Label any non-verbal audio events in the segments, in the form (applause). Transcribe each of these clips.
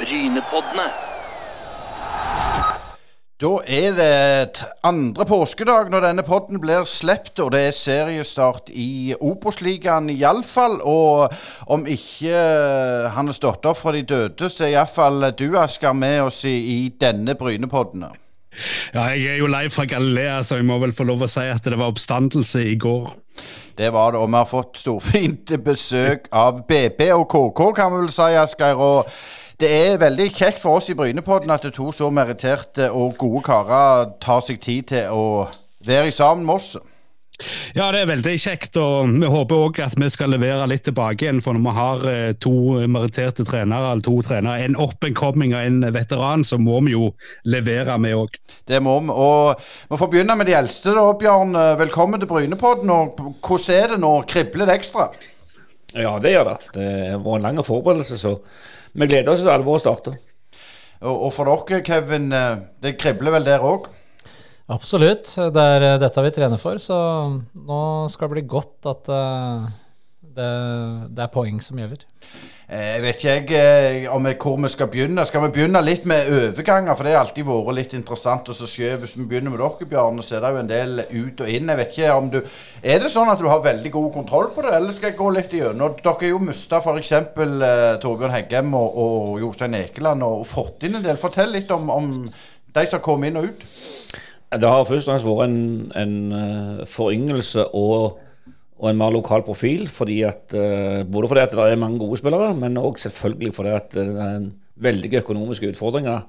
Brynepoddene. Da er det andre påskedag når denne podden blir sluppet, og det er seriestart i Obos-ligaen iallfall. Og om ikke hans han har stått opp fra de døde, så er iallfall du, Asker, med oss i, i denne Brynepoddene. Ja, jeg er jo live fra Galilea, så jeg må vel få lov å si at det var oppstandelse i går. Det var det, og vi har fått storfint besøk av BB og KK, kan vi vel si, Asgeir. Og det er veldig kjekt for oss i Brynepodden at to så meritterte og gode karer tar seg tid til å være sammen med oss. Ja, det er veldig kjekt, og vi håper òg at vi skal levere litt tilbake igjen. For når vi har eh, to meritterte trenere, eller to trenere, en up and coming og en veteran, så må vi jo levere, vi òg. Det må vi. Og vi får begynne med de eldste, da, Bjørn. Velkommen til Brynepodden. Og hvordan er det nå? Kribler det ekstra? Ja, det gjør det. Det var en lang forberedelse, så vi gleder oss til alvoret starter. Og, og for dere, Kevin, eh, det kribler vel der òg? Absolutt. Det er eh, dette vi trener for, så nå skal det bli godt at eh, det, det er poeng som gjelder. Eh, Jeg vet ikke eh, om jeg, hvor vi skal begynne. Skal vi begynne litt med overganger? For det har alltid vært litt interessant å se. Hvis vi begynner med dere, Bjarne, så er det jo en del ut og inn. Jeg vet ikke om du Er det sånn at du har veldig god kontroll på det, eller skal jeg gå litt igjennom? Dere har jo mista f.eks. Eh, Torbjørn Heggem og, og Jostein Ekeland og fått inn en del. Fortell litt om, om de som kom inn og ut. Det har først og fremst vært en, en eh, foryngelse og, og en mer lokal profil. Fordi at, eh, både fordi at det er mange gode spillere, men òg selvfølgelig fordi at det er veldige økonomiske utfordringer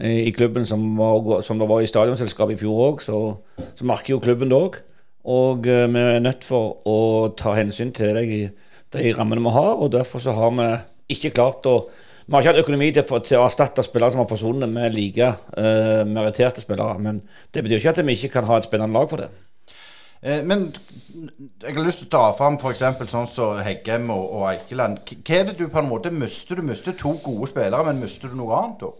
i i klubben, som, var, som det var i stadionselskapet i fjor òg. Så, så merker jo klubben det òg. Og eh, vi er nødt for å ta hensyn til de, de rammene vi har, og derfor så har vi ikke klart å vi har ikke hatt økonomi til, til å erstatte spillere som har forsvunnet med like uh, meritterte spillere. Men det betyr ikke at vi ikke kan ha et spennende lag for det. Eh, men jeg har lyst til å ta fram f.eks. sånn som Heggem og, og Eikeland. Hva er det du på en måte mister? Du mister to gode spillere, men mister du noe annet da?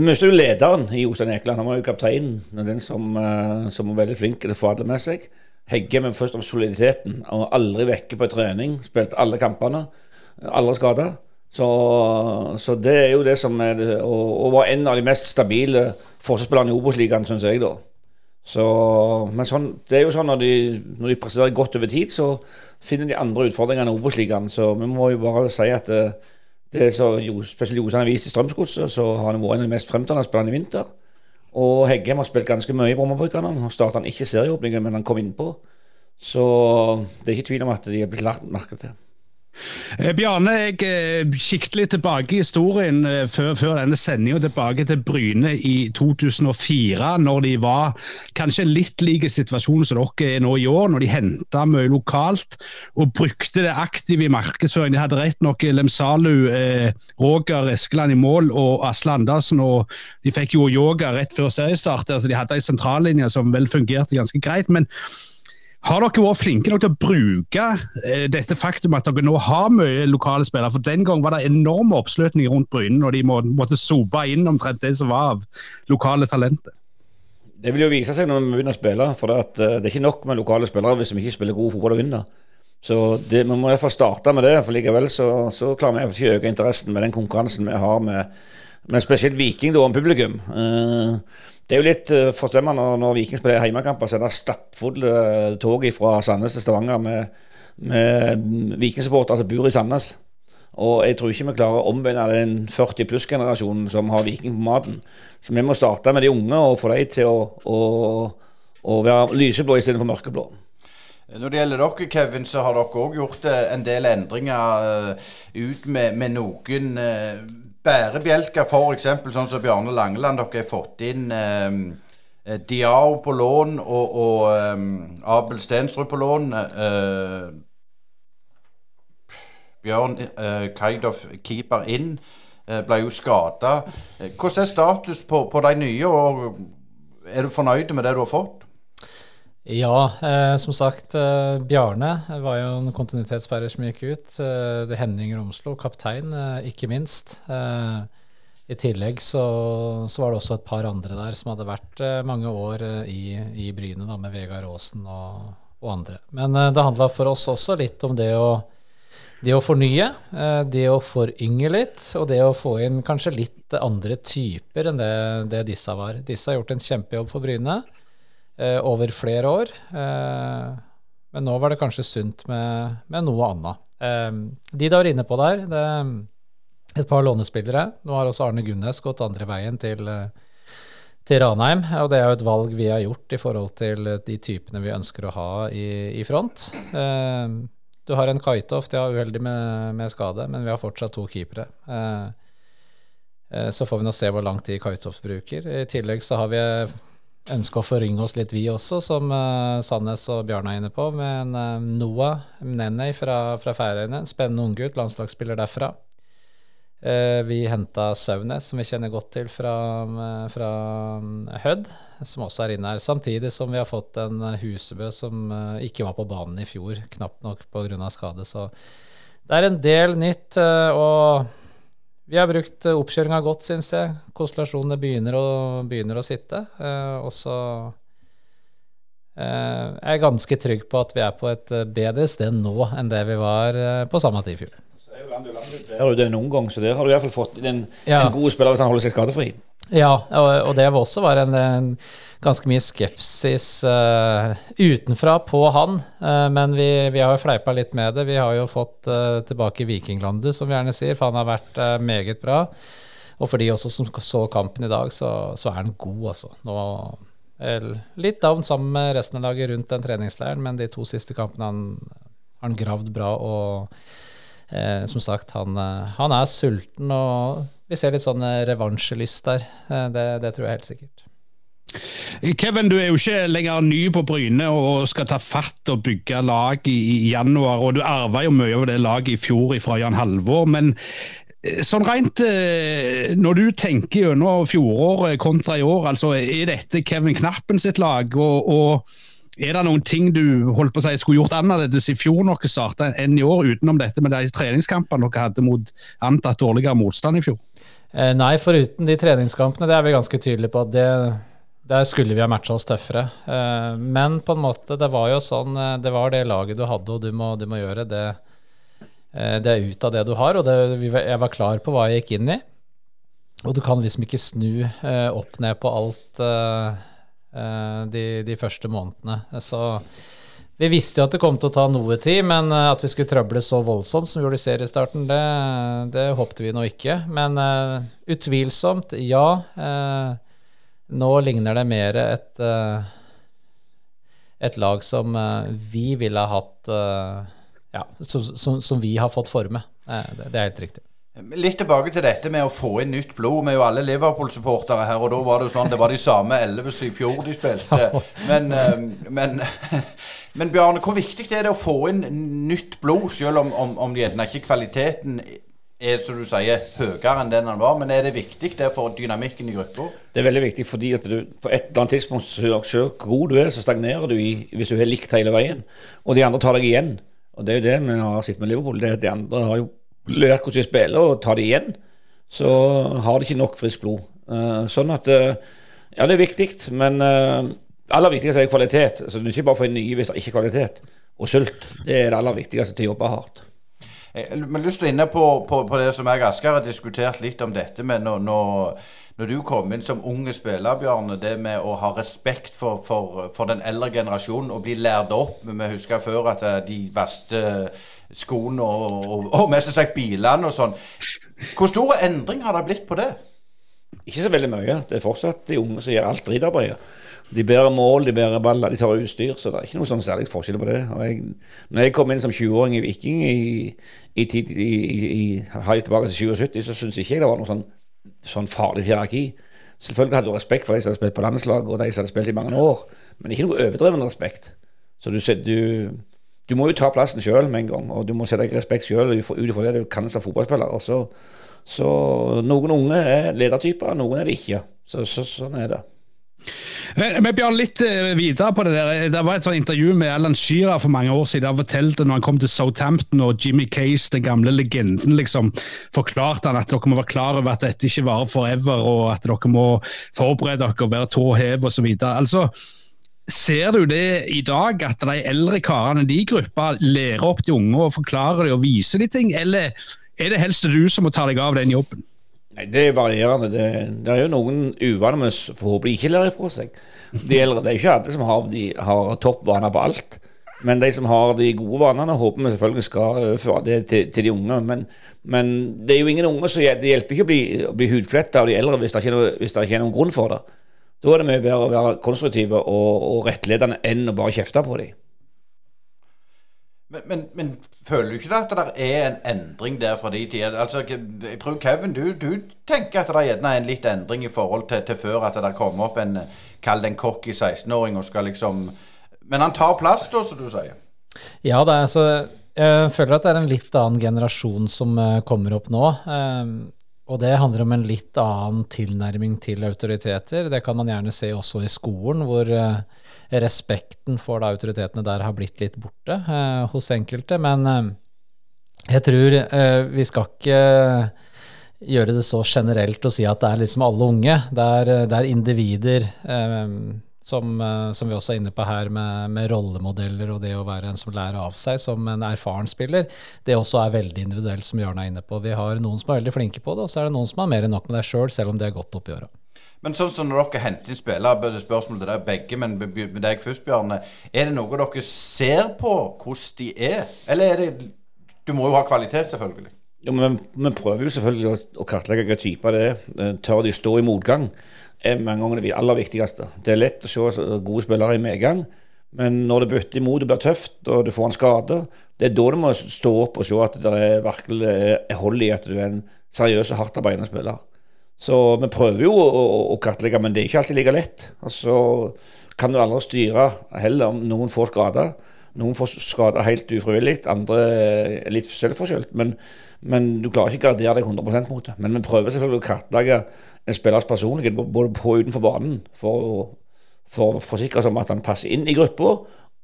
Mister du lederen i Jostein Ekeland. Han var jo kapteinen. Den som, eh, som var veldig flink til å få alle med seg. Heggem er først om soliditeten. Han var aldri vekke på trening. Spilte alle kampene. Aldri skada. Så, så det er jo det som er det, og, og var en av de mest stabile forsvarsspillerne i Obos-ligaen, syns jeg, da. Så, men sånn, det er jo sånn når de, når de presterer godt over tid, så finner de andre utfordringer enn Obos-ligaen. Så vi må jo bare si at det, det er så, jo, spesielt Jostein har vist i Strømsgodset, så har han vært en av de mest fremtredende spillerne i vinter. Og Heggem har spilt ganske mye i Brommabrukene. Nå starta han ikke serieåpningen, men han kom innpå. Så det er ikke tvil om at de er blitt lagt merke til. Eh, Bjarne, jeg eh, kikket litt tilbake i historien eh, før, før denne sendinga, tilbake til Bryne i 2004, når de var kanskje litt like situasjonen som dere er nå i år, når de henta mye lokalt og brukte det aktivt i markedsføring. De hadde rett nok Lemsalu, eh, Roger Eskeland i mål og Asle Andersen, og de fikk jo yoga rett før seriestart. altså De hadde ei sentrallinje som vel fungerte ganske greit. men har dere vært flinke nok til å bruke eh, dette faktum at dere nå har mye lokale spillere? For Den gang var det enorme oppslutninger rundt Bryne når de må, måtte sope inn omtrent det som var av lokale talenter. Det vil jo vise seg når vi begynner å spille. For det, at, eh, det er ikke nok med lokale spillere hvis vi ikke spiller god fotball og vinner. Så det, vi må i hvert fall starte med det. For likevel så, så klarer vi ikke å øke interessen med den konkurransen vi har med, med spesielt Viking da, om publikum. Eh, det er jo litt uh, forstemmende når, når Viking spiller heimekamper, så er det stappfulle tog fra Sandnes til Stavanger med, med Viking-supportere som bor i Sandnes. Og jeg tror ikke vi klarer å omvende den 40 pluss-generasjonen som har Viking på maten. Så vi må starte med de unge og få dem til å, å, å være lyseblå istedenfor mørkeblå. Når det gjelder dere, Kevin, så har dere òg gjort eh, en del endringer eh, ut med, med noen eh, bærebjelker, f.eks. sånn som Bjarne Langeland. Dere har fått inn eh, eh, Diao på lån og, og eh, Abel Stensrud på lån. Eh, Bjørn eh, Kaidov, keeper inn, eh, ble jo skada. Hvordan er status på, på de nye, og er du fornøyd med det du har fått? Ja, eh, som sagt, eh, Bjarne var jo en kontinuitetsbærer som gikk ut. Eh, det Henning Romslo, kaptein, eh, ikke minst. Eh, I tillegg så, så var det også et par andre der som hadde vært eh, mange år i, i Bryne, da, med Vegard Aasen og, og andre. Men det handla for oss også litt om det å det å fornye, det å forynge litt, og det å få inn kanskje litt andre typer enn det, det disse var. Disse har gjort en kjempejobb for Bryne over flere år. Eh, men nå var det kanskje sunt med, med noe annet. Eh, de du var inne på der, det er et par lånespillere. Nå har også Arne Gunnes gått andre veien til, eh, til Ranheim. Og det er jo et valg vi har gjort i forhold til de typene vi ønsker å ha i, i front. Eh, du har en Kaitoff, de har uheldig med, med, skade, men vi har fortsatt to keepere. Eh, eh, så får vi nå se hvor lang tid Kaitoft bruker. I tillegg så har vi ønska å forynge oss litt, vi også, som uh, Sandnes og Bjarne er inne på, med en uh, Noah Mnenei fra, fra Færøyene. Spennende unggutt, landslagsspiller derfra. Uh, vi henta Saunes, som vi kjenner godt til fra, fra Hødd, som også er inne her. Samtidig som vi har fått en Husebø som ikke var på banen i fjor, knapt nok pga. skade. Så det er en del nytt. Og vi har brukt oppkjøringa godt, syns jeg. Konstellasjonene begynner å, begynner å sitte. Og så jeg er ganske trygg på at vi er på et bedre sted nå enn det vi var på samme tid i fjor bedre ut enn noen gang, så der har du i hvert fall fått den, ja. en god spiller hvis han holder seg skadefri. Ja, og, og det var også var en, en, ganske mye skepsis uh, utenfra på han. Uh, men vi, vi, har jo fleipa litt med det. Vi har jo fått uh, tilbake Vikinglandet, som vi gjerne sier, for han har vært meget bra. Og for de også som så kampen i dag, så, så er han god, altså. Nå, litt down sammen med resten av laget rundt den treningsleiren, men de to siste kampene han, han gravd bra. og eh, som sagt, han, han, er sulten, og vi ser litt sånn eh, revansjelyst der. Eh, det, det, tror jeg helt sikkert. Kevin, du er jo ikke lenger ny på Bryne og skal ta fatt og bygge lag i, i januar. og Du arva jo mye av det laget i fjor fra Jan Halvor. men Sånn rent, Når du tenker gjennom fjoråret kontra i år, altså er dette Kevin Knappen sitt lag? og, og er det noen ting du holdt på å si skulle gjort annerledes i fjor når dere starta enn i år, utenom dette med de treningskampene dere hadde mot antatt dårligere motstand i fjor? Eh, nei, foruten de treningskampene, det er vi ganske tydelige på. at det, Der skulle vi ha matcha oss tøffere. Eh, men på en måte, det var jo sånn eh, Det var det laget du hadde, og du må, du må gjøre det, det er ut av det du har. Og det, jeg var klar på hva jeg gikk inn i. Og du kan liksom ikke snu opp ned på alt de, de, første månedene. Så vi visste jo at det kom til å ta noe tid, men eh, at vi skulle trøble så voldsomt som vi gjorde i seriestarten, det, det håpte vi nå ikke. Men uh, utvilsomt, ja. Uh, nå ligner det mer et, uh, et lag som vi ville ha hatt Ja, som, som, som, vi har fått forme. Det, det er helt riktig. Litt tilbake til dette med å få inn nytt blod. Vi er jo alle Liverpool-supportere her, og da var det jo sånn det var de samme elleve i fjor de spilte. (laughs) Men, eh, men, (laughs) men, Bjarne, hvor viktig er det å få inn nytt blod, selv om, om, om gjerne ikke kvaliteten er som du sier, høyere enn den han var. Men er det viktig det for dynamikken i gruppa? Det er veldig viktig fordi at du på et eller annet tidspunkt så hvor god du er, så stagnerer du i, hvis du har likt hele veien. Og de andre tar deg igjen. Og det er jo det vi har sett med Liverpool. det er at De andre har jo lært hvordan de spiller, og tar det igjen, så har de ikke nok friskt blod. Uh, sånn at uh, Ja, det er viktig, men uh, aller viktigst er kvalitet. Så du ikke bare får nye hvis det ikke er kvalitet. Og sult. Det er det aller viktigste til å jobbe hardt. Jeg har lyst til å inne på, på, på, det som jeg Asker har diskutert litt om dette med når, når, når, du kom inn som unge spiller, Bjarne, det med å ha respekt for, for, for den eldre generasjonen og bli lært opp. Vi husker før at de verste skoene og, og, og mest sagt bilene og sånn. Hvor store endringer har det blitt på det? Ikke så veldig mye. Det er fortsatt de unge som gjør alt dritarbeidet. De bærer mål, de bærer baller, de tar utstyr. Så det er ikke noe sånn særlig forskjell på det. Og jeg, når jeg kom inn som 20-åring i Viking i, i, tid, i, i, i tilbake til 77, så syns ikke jeg det var noe sånn, sånn farlig hierarki. Selvfølgelig hadde du respekt for de som hadde spilt på landslaget, og de som hadde spilt i mange år, men ikke noe overdreven respekt. Så du, du du må jo ta plassen sjøl med en gang, og du må sette deg respekt sjøl ut ifra det du kan som fotballspiller. Så, så, noen unge er ledertyper, noen er det ikke. Så, så, sånn er det. Vi Bjørn, litt eh, videre på det der. Det var et sånt intervju med Alan Shearer for mange år siden. Han fortalte når han kom til Southampton og Jimmy Case, den gamle legenden, liksom, forklarte han at dere må være klar over at dette ikke varer forever, og at dere må forberede dere og være tå hev osv. Altså, Ser du det i dag, at de eldre karene de gruppa lærer opp de unge og forklarer dem og viser de ting, eller er det helst du som må ta deg av den jobben? Nei, Det er varierende. Det, det er jo noen uvaner vi forhåpentlig ikke lærer fra seg. De eldre, Det er ikke alle som har, de, har topp vaner på alt. Men de som har de gode vanene, håper vi selvfølgelig skal overføre det til, til, de unge. Men, men, det er jo ingen unge så det hjelper ikke å bli, å bli hudfletta av de eldre hvis det ikke er noen grunn for det. Da er det mye bedre å være konstruktive og, og rettledende enn å bare kjefte på dem. Men, men, men, føler du ikke at det er en endring der fra de tider? Altså, jeg tror Kevin, du, du tenker at det er en litt endring i forhold til, til før. At det kommer opp en kall det en cocky 16-åring og skal liksom Men han tar plass, da, som du sier? Ja, det er, altså, jeg føler at det er en litt annen generasjon som uh, kommer opp nå. Og det handler om en litt annen tilnærming til autoriteter. Det kan man gjerne se også i skolen, hvor uh, respekten for da, autoritetene der har blitt litt borte eh, hos enkelte. Men eh, jeg tror vi skal ikke gjøre det så generelt å si at det er liksom alle unge. Det er, det er individer eh, som, vi også er inne på her, med, med, rollemodeller og det å være en som lærer av seg som en erfaren spiller, det også er veldig individuelt, som Jørn er inne på. Vi har noen som er veldig flinke på det, og så er det noen som har mer enn nok med deg sjøl, selv, selv om det er godt oppi åra. Men sånn som når dere henter inn spillere, spørsmål til deg begge, men med deg først, Bjarne. Er det noe dere ser på hvordan de er? Eller er det Du må jo ha kvalitet, selvfølgelig. Ja, men Vi prøver jo selvfølgelig å, å kartlegge hvilke typer det er. Tør de stå i motgang? Er mange ganger det aller viktigste. Det er lett å se gode spillere i medgang, men når det bytter imot og blir tøft, og du får en skade, det er da du må stå opp og se at det er virkelig er hold i at du er en seriøs og hardtarbeidende spiller. Så vi prøver jo å, å, kartlegge, men det er ikke alltid like lett. Og Altså kan du aldri styre heller om noen får skader. Noen får skader helt ufrivillig, andre er litt selvforskyldt. Men, men, du klarer ikke å gardere deg 100 mot det. Men vi prøver selvfølgelig å kartlegge en spillers personlighet både på og utenfor banen for å for forsikre seg om at han passer inn i gruppa,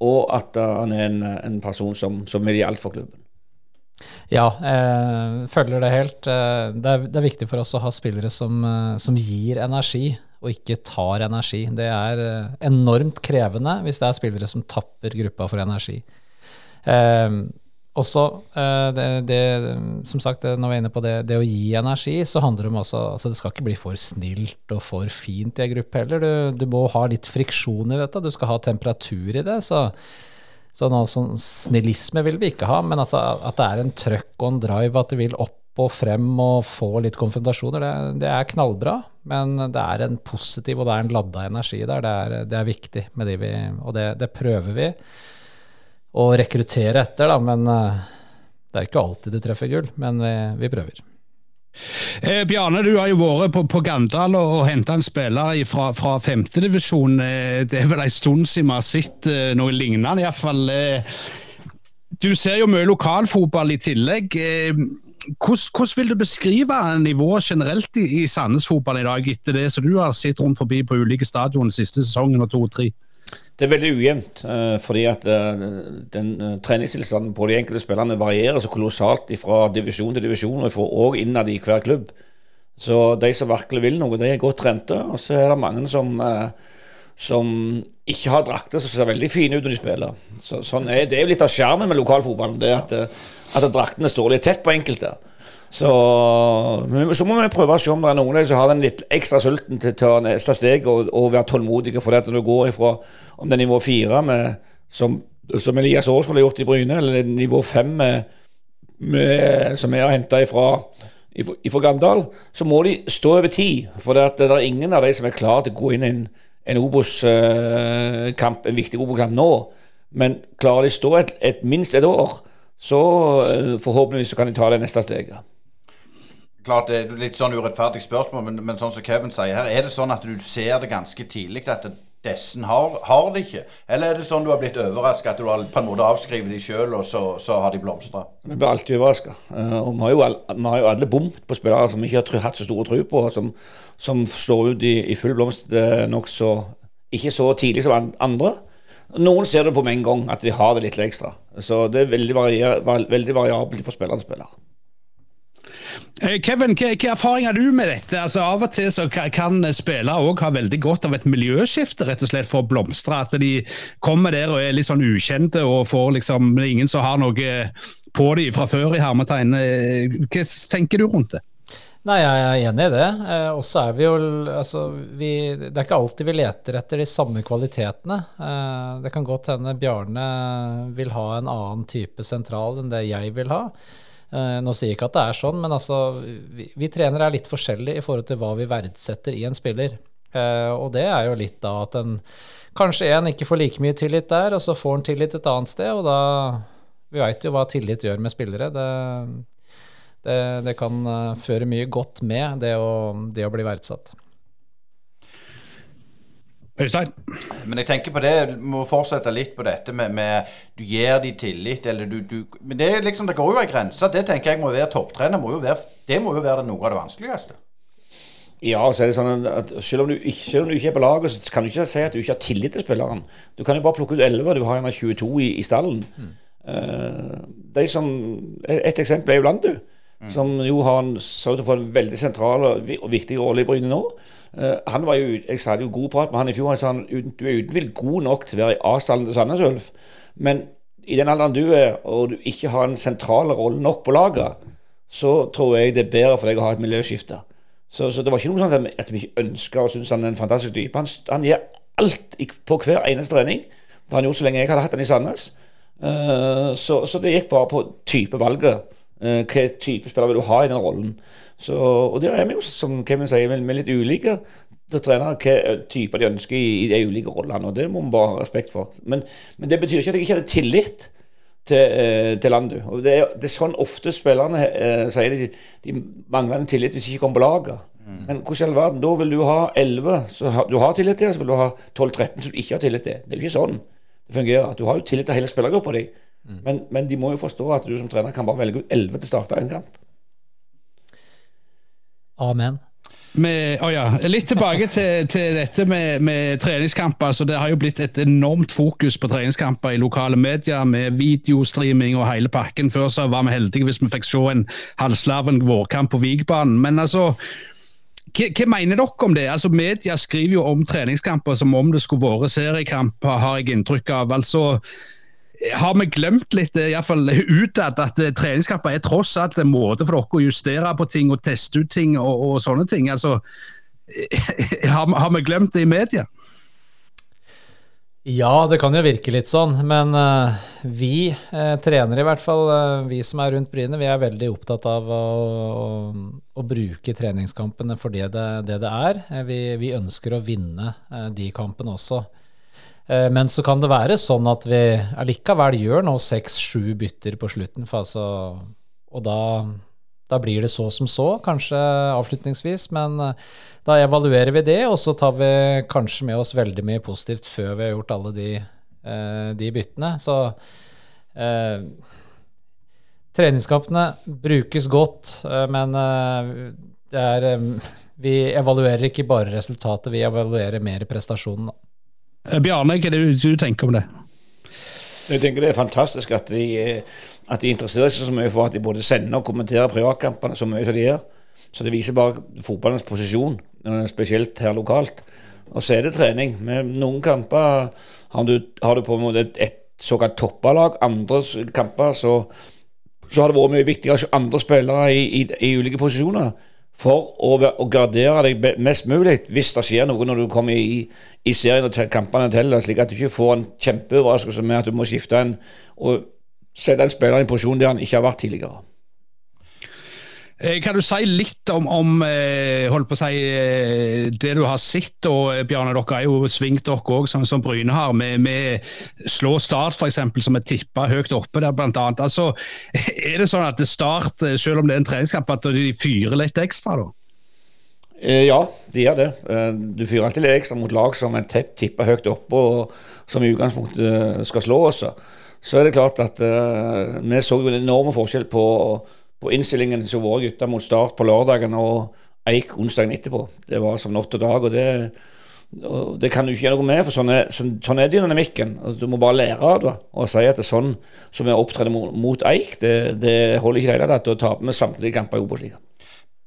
og at han er en, en person som, som er ideelt for klubben. Ja, eh, følger det helt. Eh, det, er, det, er, viktig for oss å ha spillere som, eh, som, gir energi, og ikke tar energi. Det er eh, enormt krevende hvis det er spillere som tapper gruppa for energi. Eh, også eh, det, det, Som sagt, når vi er inne på det, det, å gi energi, så handler det om også altså Det skal ikke bli for snilt og for fint i en gruppe heller. Du, du, må ha litt friksjon i dette. Du skal ha temperatur i det. Så, så noe sånn snillisme vil vi ikke ha, men altså at det er en trøkk og en drive, at det vil opp og frem og få litt konfrontasjoner, det, det er knallbra. Men det er en positiv og det er en ladda energi der. Det er, det er viktig med de vi Og det prøver vi å rekruttere etter, da. Men uh, det er ikke alltid du treffer gull. Men vi, vi prøver. Eh, Bjarne, du har jo vært på, på Gandal og, og henta en spiller fra, fra femtedivisjon. Eh, det er vel en stund siden vi har sett eh, noe lignende, iallfall. Eh, du ser jo mye lokalfotball i tillegg. Eh, hvordan, vil du beskrive nivået generelt i, i Sandnes fotball i dag, etter det som du har sett rundt forbi på ulike stadioner siste sesongen og to og tre? Det er veldig ujevnt, uh, fordi at uh, den uh, treningstilstanden på de enkelte spillerne varierer så kolossalt fra divisjon til divisjon, og òg innad i hver klubb. Så de som virkelig vil noe, de er godt trente. Og så er det mange som, som ikke har drakter som ser veldig fine ut når de spiller. Så, sånn er, det er jo litt av sjarmen med lokalfotballen, det at, at draktene står litt tett på enkelte. Så, så, må vi prøve å se om det er noen som har den litt ekstra sulten til å ta neste steg og, og være tålmodige. For det at når du går ifra om det er nivå fire, som, som, Elias Aas har gjort i Bryne, eller nivå fem, som jeg har henta ifra, ifra Gandal, så må de stå over tid. For det, det er ingen av de som er klare til å gå inn i en, en Obos-kamp, en viktig Obos-kamp nå. Men klarer de stå et, et, minst et år, så eh, forhåpentligvis så kan de ta det neste steget klart det er litt sånn urettferdig spørsmål, men, men, sånn som Kevin sier her, er det sånn at du ser det ganske tidlig at dessen har, har det ikke? Eller er det sånn du har blitt overraska, at du har på en måte avskrevet de sjøl, og så, så, har de blomstra? Vi blir alltid overraska. Eh, og vi har, jo, vi har jo alle bommet på spillere som vi ikke har hatt så store tro på, som, som slår ut i, i full blomst nokså ikke så tidlig som andre. Noen ser det på med en gang, at de har det litt ekstra. Så det er veldig, varier, veldig variabelt for spiller til spiller. Eh, Kevin, hva, hva erfaring har du med dette? Altså, av og til så kan spillere òg ha veldig godt av et miljøskifte, rett og slett for å blomstre. At de kommer der og er litt sånn ukjente og får liksom ingen som har noe på dem fra før i hermetegn. Eh, hva tenker du rundt det? Nei, jeg er enig i det. Eh, og så er vi jo altså, vi, Det er ikke alltid vi leter etter de samme kvalitetene. Eh, det kan godt hende Bjarne vil ha en annen type sentral enn det jeg vil ha. Eh, nå sier jeg ikke at det er sånn, men altså, vi, vi trenere er litt forskjellige i forhold til hva vi verdsetter i en spiller. Eh, og det er jo litt da at en kanskje en ikke får like mye tillit der, og så får en tillit et annet sted, og da Vi veit jo hva tillit gjør med spillere. Det det, det kan eh, føre mye godt med, det å, det å bli verdsatt. Øystein? Men jeg tenker på det, du må fortsette litt på dette med, med du gir de tillit, eller du, du Men det, liksom, det går jo ei grense. Det tenker jeg må være topptrener. Må være, det må jo være noe av det vanskeligste. Ja, så er det sånn at selv om, du, selv om, du ikke, er på laget, så kan du ikke si at du ikke har tillit til spilleren. Du kan jo bare plukke ut 11, du har gjerne 22 i, i stallen. Mm. Uh, de som, Et eksempel er jo Landu. Mm. Som jo har en, så å få en veldig sentral og, viktig rolle i Bryne nå. Uh, han var jo, Jeg sa jo god prat med han i fjor. Han sa han, du er uten god nok til å være i A-stallen til Sandnes Ulf. Men i den alderen du er, og du ikke har en sentral rolle nok på laget, så tror jeg det er bedre for deg å ha et miljøskifte. Så, så det var ikke noe sånn at vi ikke ønska og syntes han er en fantastisk type. Han, han gir alt på hver eneste trening. Det har han gjort så lenge jeg hadde hatt han i Sandnes. Uh, så, så, det gikk bare på type valget. Uh, hva type spiller vil du ha i den rollen? Så, og der er vi jo, som Kevin sier, med, med litt ulike trenere hva typer de ønsker i, i de ulike rollene. og Det må vi bare ha respekt for. Men, men, det betyr ikke at jeg ikke hadde tillit til, eh, til Landu. og det er, det er, sånn ofte spillerne eh, sier de, de mangler en tillit hvis de ikke kommer på laget. Mm. Men hvordan i all verden, da vil du ha 11 som du har tillit til, så vil du ha 12-13 som du ikke har tillit til. Det er jo ikke sånn det fungerer. Du har jo tillit til hele spillergruppa di. Mm. Men, men, de må jo forstå at du som trener kan bare velge ut 11 til å starte en kamp. Amen. Med, oh ja, litt tilbake til, til dette med, med, treningskamper. Så det har jo blitt et enormt fokus på treningskamper i lokale medier, med videostreaming og hele pakken. Før så var vi heldige hvis vi fikk se en halvslaven vårkamp på Vigbanen. Men altså, hva, hva, mener dere om det? Altså, Media skriver jo om treningskamper som om det skulle vært seriekamp, har jeg inntrykk av. Altså, har vi glemt litt, eh, iallfall utad, at eh, treningskamper er tross alt en måte for dere å justere på ting og teste ut ting og, og sånne ting? Altså, (laughs) har, har, vi glemt det i media? Ja, det kan jo virke litt sånn. Men uh, vi uh, trenere, i hvert fall, uh, vi som er rundt Bryne, vi er veldig opptatt av å, å, å bruke treningskampene for det det, det, det er. Vi, vi, ønsker å vinne de kampene også. Eh, men så kan det være sånn at vi allikevel gjør nå seks-sju bytter på slutten. Altså, og da, da, blir det så som så, kanskje avslutningsvis. Men eh, da evaluerer vi det, og så tar vi kanskje med oss veldig mye positivt før vi har gjort alle de, eh, de byttene. Så eh, treningskampene brukes godt, men det er Vi evaluerer ikke bare resultatet, vi evaluerer mer prestasjonen. Eh, Bjarne, hva er det du tenker om det? Jeg tenker Det er fantastisk at de, eh, at de interesserer seg så mye for at de både sender og kommenterer privatkampene så mye som de gjør. Så det viser bare fotballens posisjon, eh, spesielt her lokalt. Og så er det trening. Med noen kamper har du, har du på en måte et, såkalt toppalag. Andre kamper så, så, har det vært mye viktigere andre spillere i, i, i ulike posisjoner for å, å, gardere deg mest mulig hvis det skjer noe når du kommer i, i serien og kampene teller, slik at du ikke får en kjempeoverraskelse med at du må skifte en og sette en spiller i en posisjon der han ikke har vært tidligere. Eh, kan du si litt om, om eh, holdt på å si, eh, det du har sett? og Bjarne, Dere har jo svingt dere òg, som, som, Bryne har, med, med slå Start f.eks., som er tippa høyt oppe der blant annet. Altså, (laughs) er det sånn at det Start, selv om det er en treningskamp, at de fyrer litt ekstra? da? Ja, de gjør det. Du fyrer alltid litt ekstra mot lag som er tippa høyt oppe, og som i utgangspunktet skal slå også. Så er det klart at uh, vi så jo en enorm forskjell på på innstillingen til våre gutter mot Start på lørdagen og Eik onsdagen etterpå. Det var som natt og dag. og det, og det kan du ikke gjøre noe med, for sånn er, sånn, sånn er dynamikken. Du må bare lære av det og si at det er sånn som vi opptrer mot, mot Eik, det, det holder ikke i det hele tatt. Da taper vi samtlige kamper i Obos-ligaen.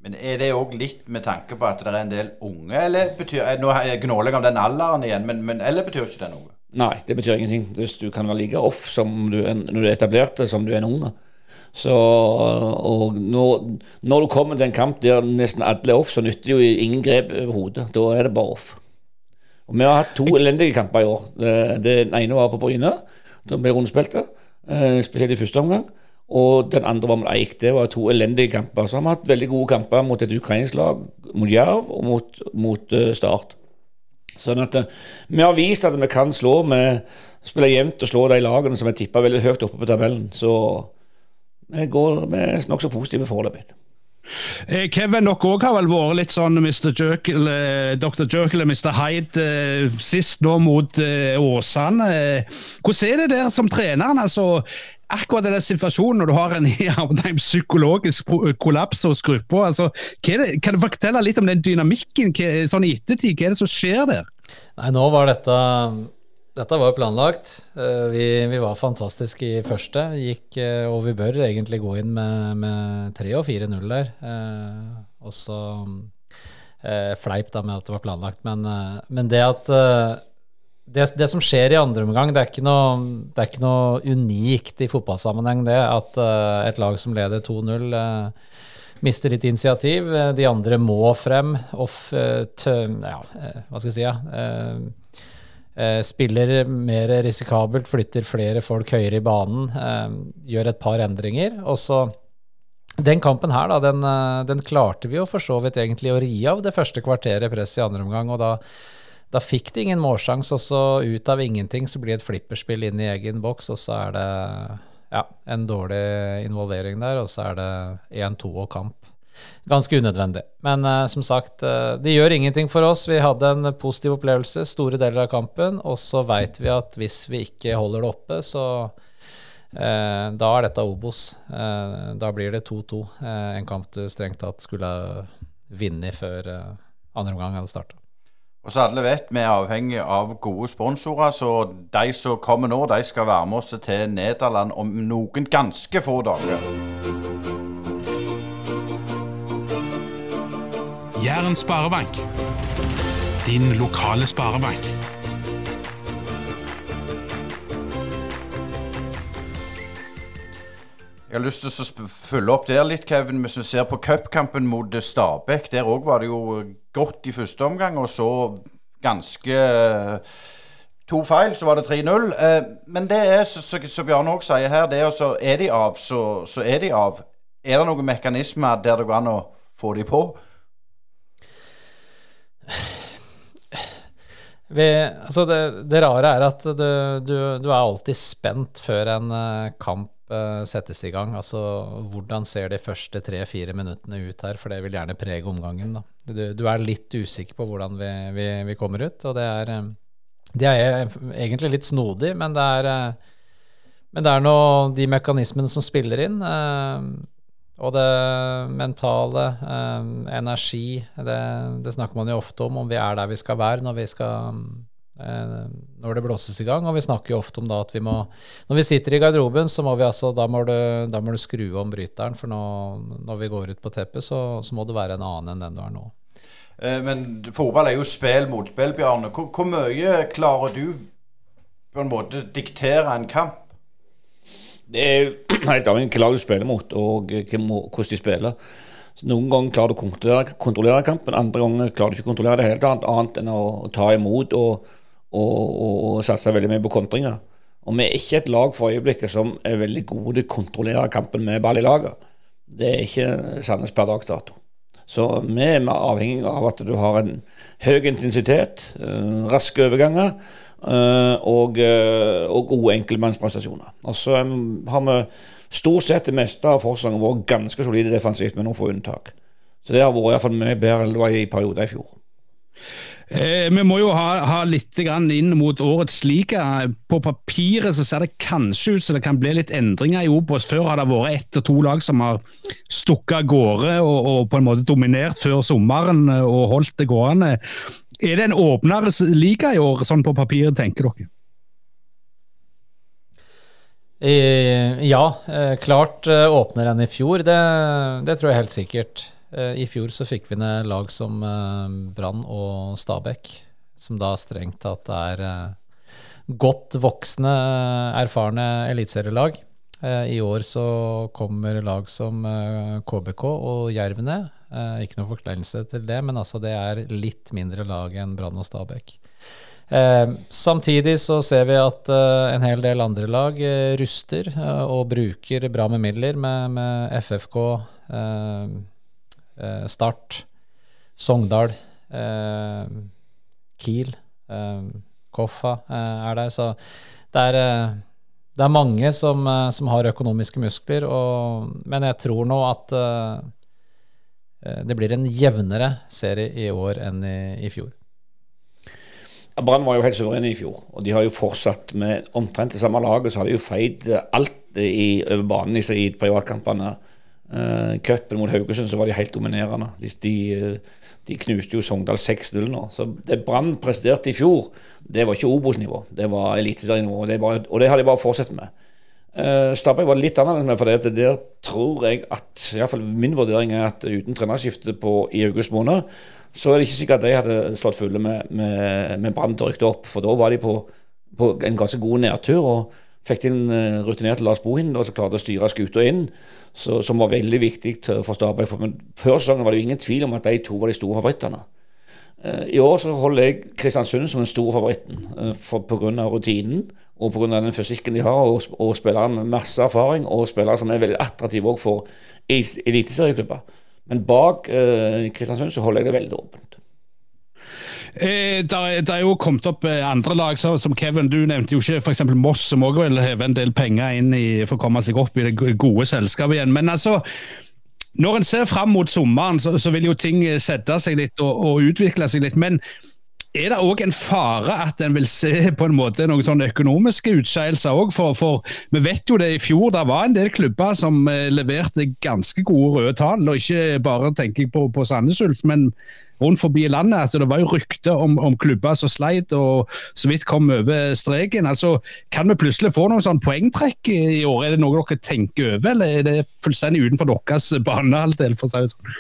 Men er det òg litt med tanke på at det er en del unge, eller betyr eh, Nå gnåler jeg om den alderen igjen, men, men, eller betyr ikke det noe? Nei, det betyr ingenting. Hvis du kan være like off som du er, når du er etablert som du er en unge. Så, og når, når du kommer til en kamp der nesten alle er off, så nytter det jo ingen grep over. Da er det bare off. Og Vi har hatt to elendige kamper i år. Den ene var på Bryne. Da ble rundespilte, eh, spesielt i første omgang. Og den andre var mot Eik. Det var to elendige kamper. Så har vi hatt veldig gode kamper mot et ukrainsk lag, mot Jerv og mot, mot uh, Start. Sånn at uh, vi har vist at vi kan slå med spiller jevnt og slå de lagene som er tippa veldig høyt oppe på tabellen. Så vi går med nokså positive foreløpig. Eh, Kevin, dere òg har vel vært litt sånn Mr. Jekyll, Dr. Jerkel og Mr. Hyde sist nå mot Åsane. Hvordan er det der som treneren? altså akkurat den situasjonen når du har en, (laughs) en psykologisk kollaps hos gruppa. Altså, kan du fortelle litt om den dynamikken sånn i ettertid? Hva er det som skjer der? Nei, nå var dette dette var jo planlagt. Eh, vi, vi, var fantastiske i første. Gikk, eh, og vi bør egentlig gå inn med, med 3 og 4-0 der. Eh, og så fleip da med at det var planlagt. Men, men det at det, det, som skjer i andre omgang, det er ikke noe, det er ikke noe unikt i fotballsammenheng, det. At et lag som leder 2-0, uh, eh, mister litt initiativ. De andre må frem. Off, ja, hva skal jeg si, ja. Spiller mer risikabelt, flytter flere folk høyere i banen. gjør et par endringer. Og så den kampen her, da, den, den klarte vi jo for så vidt egentlig å ri av det første kvarteret press i andre omgang. og da da fikk de ingen målsjanse, og så ut av ingenting så blir det et flipperspill inn i egen boks, og så er det ja, en dårlig involvering der, og så er det 1-2 og kamp. Ganske unødvendig. Men uh, som sagt, uh, det gjør ingenting for oss. Vi hadde en positiv opplevelse store deler av kampen, og så veit vi at hvis vi ikke holder det oppe, så uh, da er dette Obos. da blir det 2-2. en kamp du strengt tatt skulle vunnet før andre omgang hadde starta. Og så alle vet, vi er avhengig av gode sponsorer, så de som kommer nå, de skal være med oss til Nederland om noen ganske få dager. Jæren sparebank. Din lokale sparebank. Jeg har lyst til å følge opp der litt, Kevin. Hvis vi ser på cupkampen mot Stabæk, der òg var det jo godt i første omgang, og så ganske To feil, så var det 3-0. Eh, men det er, som Bjarne òg sier her, det er så er de av, så, så er de av. Er det noen mekanismer der det går an å få de på? Vi, altså det, det, rare er at du, du, du, er alltid spent før en eh, kamp uh, settes i gang. Altså, hvordan ser de første tre-fire minuttene ut her? For det vil gjerne prege omgangen. Da. Du, du er litt usikker på hvordan vi, vi, vi kommer ut. Og det er, eh, det er, egentlig litt snodig, men det er, eh, men det er noe, de mekanismene som spiller inn. Og det mentale, energi, det, det snakker man jo ofte om, om vi er der vi skal være når vi skal Eh, når det blåses i gang. Og vi snakker jo ofte om da at vi må Når vi sitter i garderoben, så må vi altså Da må du, da må du skru om bryteren, for nå, når vi går ut på teppet, så, så, må du være en annen enn den du er nå. Eh, men fotball er jo spill mot spill, Bjarne. Hvor, hvor, mye klarer du på en måte diktere en kamp? Det er helt avhengig av hvilket lag du spiller mot, og hvordan de spiller. Så noen ganger klarer du å kontrollere, kontrollere kampen, andre ganger klarer du ikke å kontrollere det helt annet, annet enn å, ta imot. og og, og, og satse veldig mye på kontringer. Og vi er ikke et lag for øyeblikket som er veldig gode til å kontrollere kampen med ball i laget. Det er ikke Sandnes per dags dato. Så vi er avhengig av at du har en høy intensitet, uh, raske overganger og, uh, og, gode enkeltmannsprestasjoner. Og så har vi stort sett det meste av forsvaret vært ganske solide defensivt, med noen få unntak. Så det har vært i hvert fall mye bedre enn det var i perioder i fjor. Eh, vi må jo ha, ha litt inn mot årets liga. På papiret så ser det kanskje ut som det kan bli litt endringer i Obos. Før har det vært ett og to lag som har stukket av gårde og, og, på en måte dominert før sommeren eh, og holdt det gående. Er det en åpnere liga i år, sånn på papiret, tenker dere? Ja, eh, klart åpnere enn i fjor. Det, det tror jeg helt sikkert. Eh, I fjor så fikk vi ned lag som eh, Brann og Stabæk, som da strengt tatt er eh, godt voksne, erfarne eliteserielag. Eh, I år så kommer lag som eh, KBK og Jerv ned. Eh, ikke noe forkleinelse til det, men altså det er litt mindre lag enn Brann og Stabæk. Eh, samtidig så ser vi at eh, en hel del andre lag eh, ruster eh, og bruker bra med midler, med, med FFK, eh, Start, Sogndal, Kiel, Koffa er der. Så det er, det er mange som, som har økonomiske muskler, og, men jeg tror nå at eh, det blir en jevnere serie i år enn i, i fjor. Ja, Brann var jo helt suverene i fjor, og de har jo fortsatt med omtrent det samme laget. Så har de jo feid alt i, over banen i, i privatkampene. Uh, mot Haugesund så var de helt dominerende. De, de, de knuste jo Sogndal 6-0 nå. Så det Brann presterte i fjor, det var ikke Obos-nivå. Det var eliteserienivå, og, og det har de bare fortsatt med. Uh, Stabæk var litt annerledes for det, der tror jeg at Iallfall min vurdering er at uten trenerskifte i august måned, så er det ikke sikkert at de hadde slått fulle med, med, med Brann til opp. For da var de på, på en ganske god nedtur. og Fikk inn uh, rutinerte Lars Bohin og som klarte å styre skuta inn, så, som var veldig viktig for Stabæk. Men før sesongen var det jo ingen tvil om at de to var de store favorittene. Eh, I år så holder jeg Kristiansund som den store favoritten for, pga. rutinen og pga. den fysikken de har, og, og spillere med masse erfaring, og spillere som er veldig attraktive for eliteserieklubber. Men bak eh, Kristiansund så holder jeg det veldig åpent. Eh, der, der er jo kommet opp eh, andre lag, som Kevin, du nevnte jo ikke f.eks. Moss, som òg vil heve en del penger inn i, for å komme seg opp i det gode selskapet igjen. Men altså, når en ser fram mot sommeren, så, så vil jo ting eh, sette seg litt og, og utvikle seg litt. Men er det òg en fare at en vil se på en måte noen sånne økonomiske utskeielser òg? For, for vi vet jo det i fjor, det var en del klubber som eh, leverte ganske gode røde tall. Og ikke bare tenker jeg på, på Sandnes Ulf, men rundt forbi landet. altså Det var jo rykter om, om klubber som sleit og så vidt kom over streken. altså Kan vi plutselig få noen sånn poengtrekk i år? Er det noe dere tenker over, eller er det fullstendig utenfor deres banehalvdel? for å si det sånn?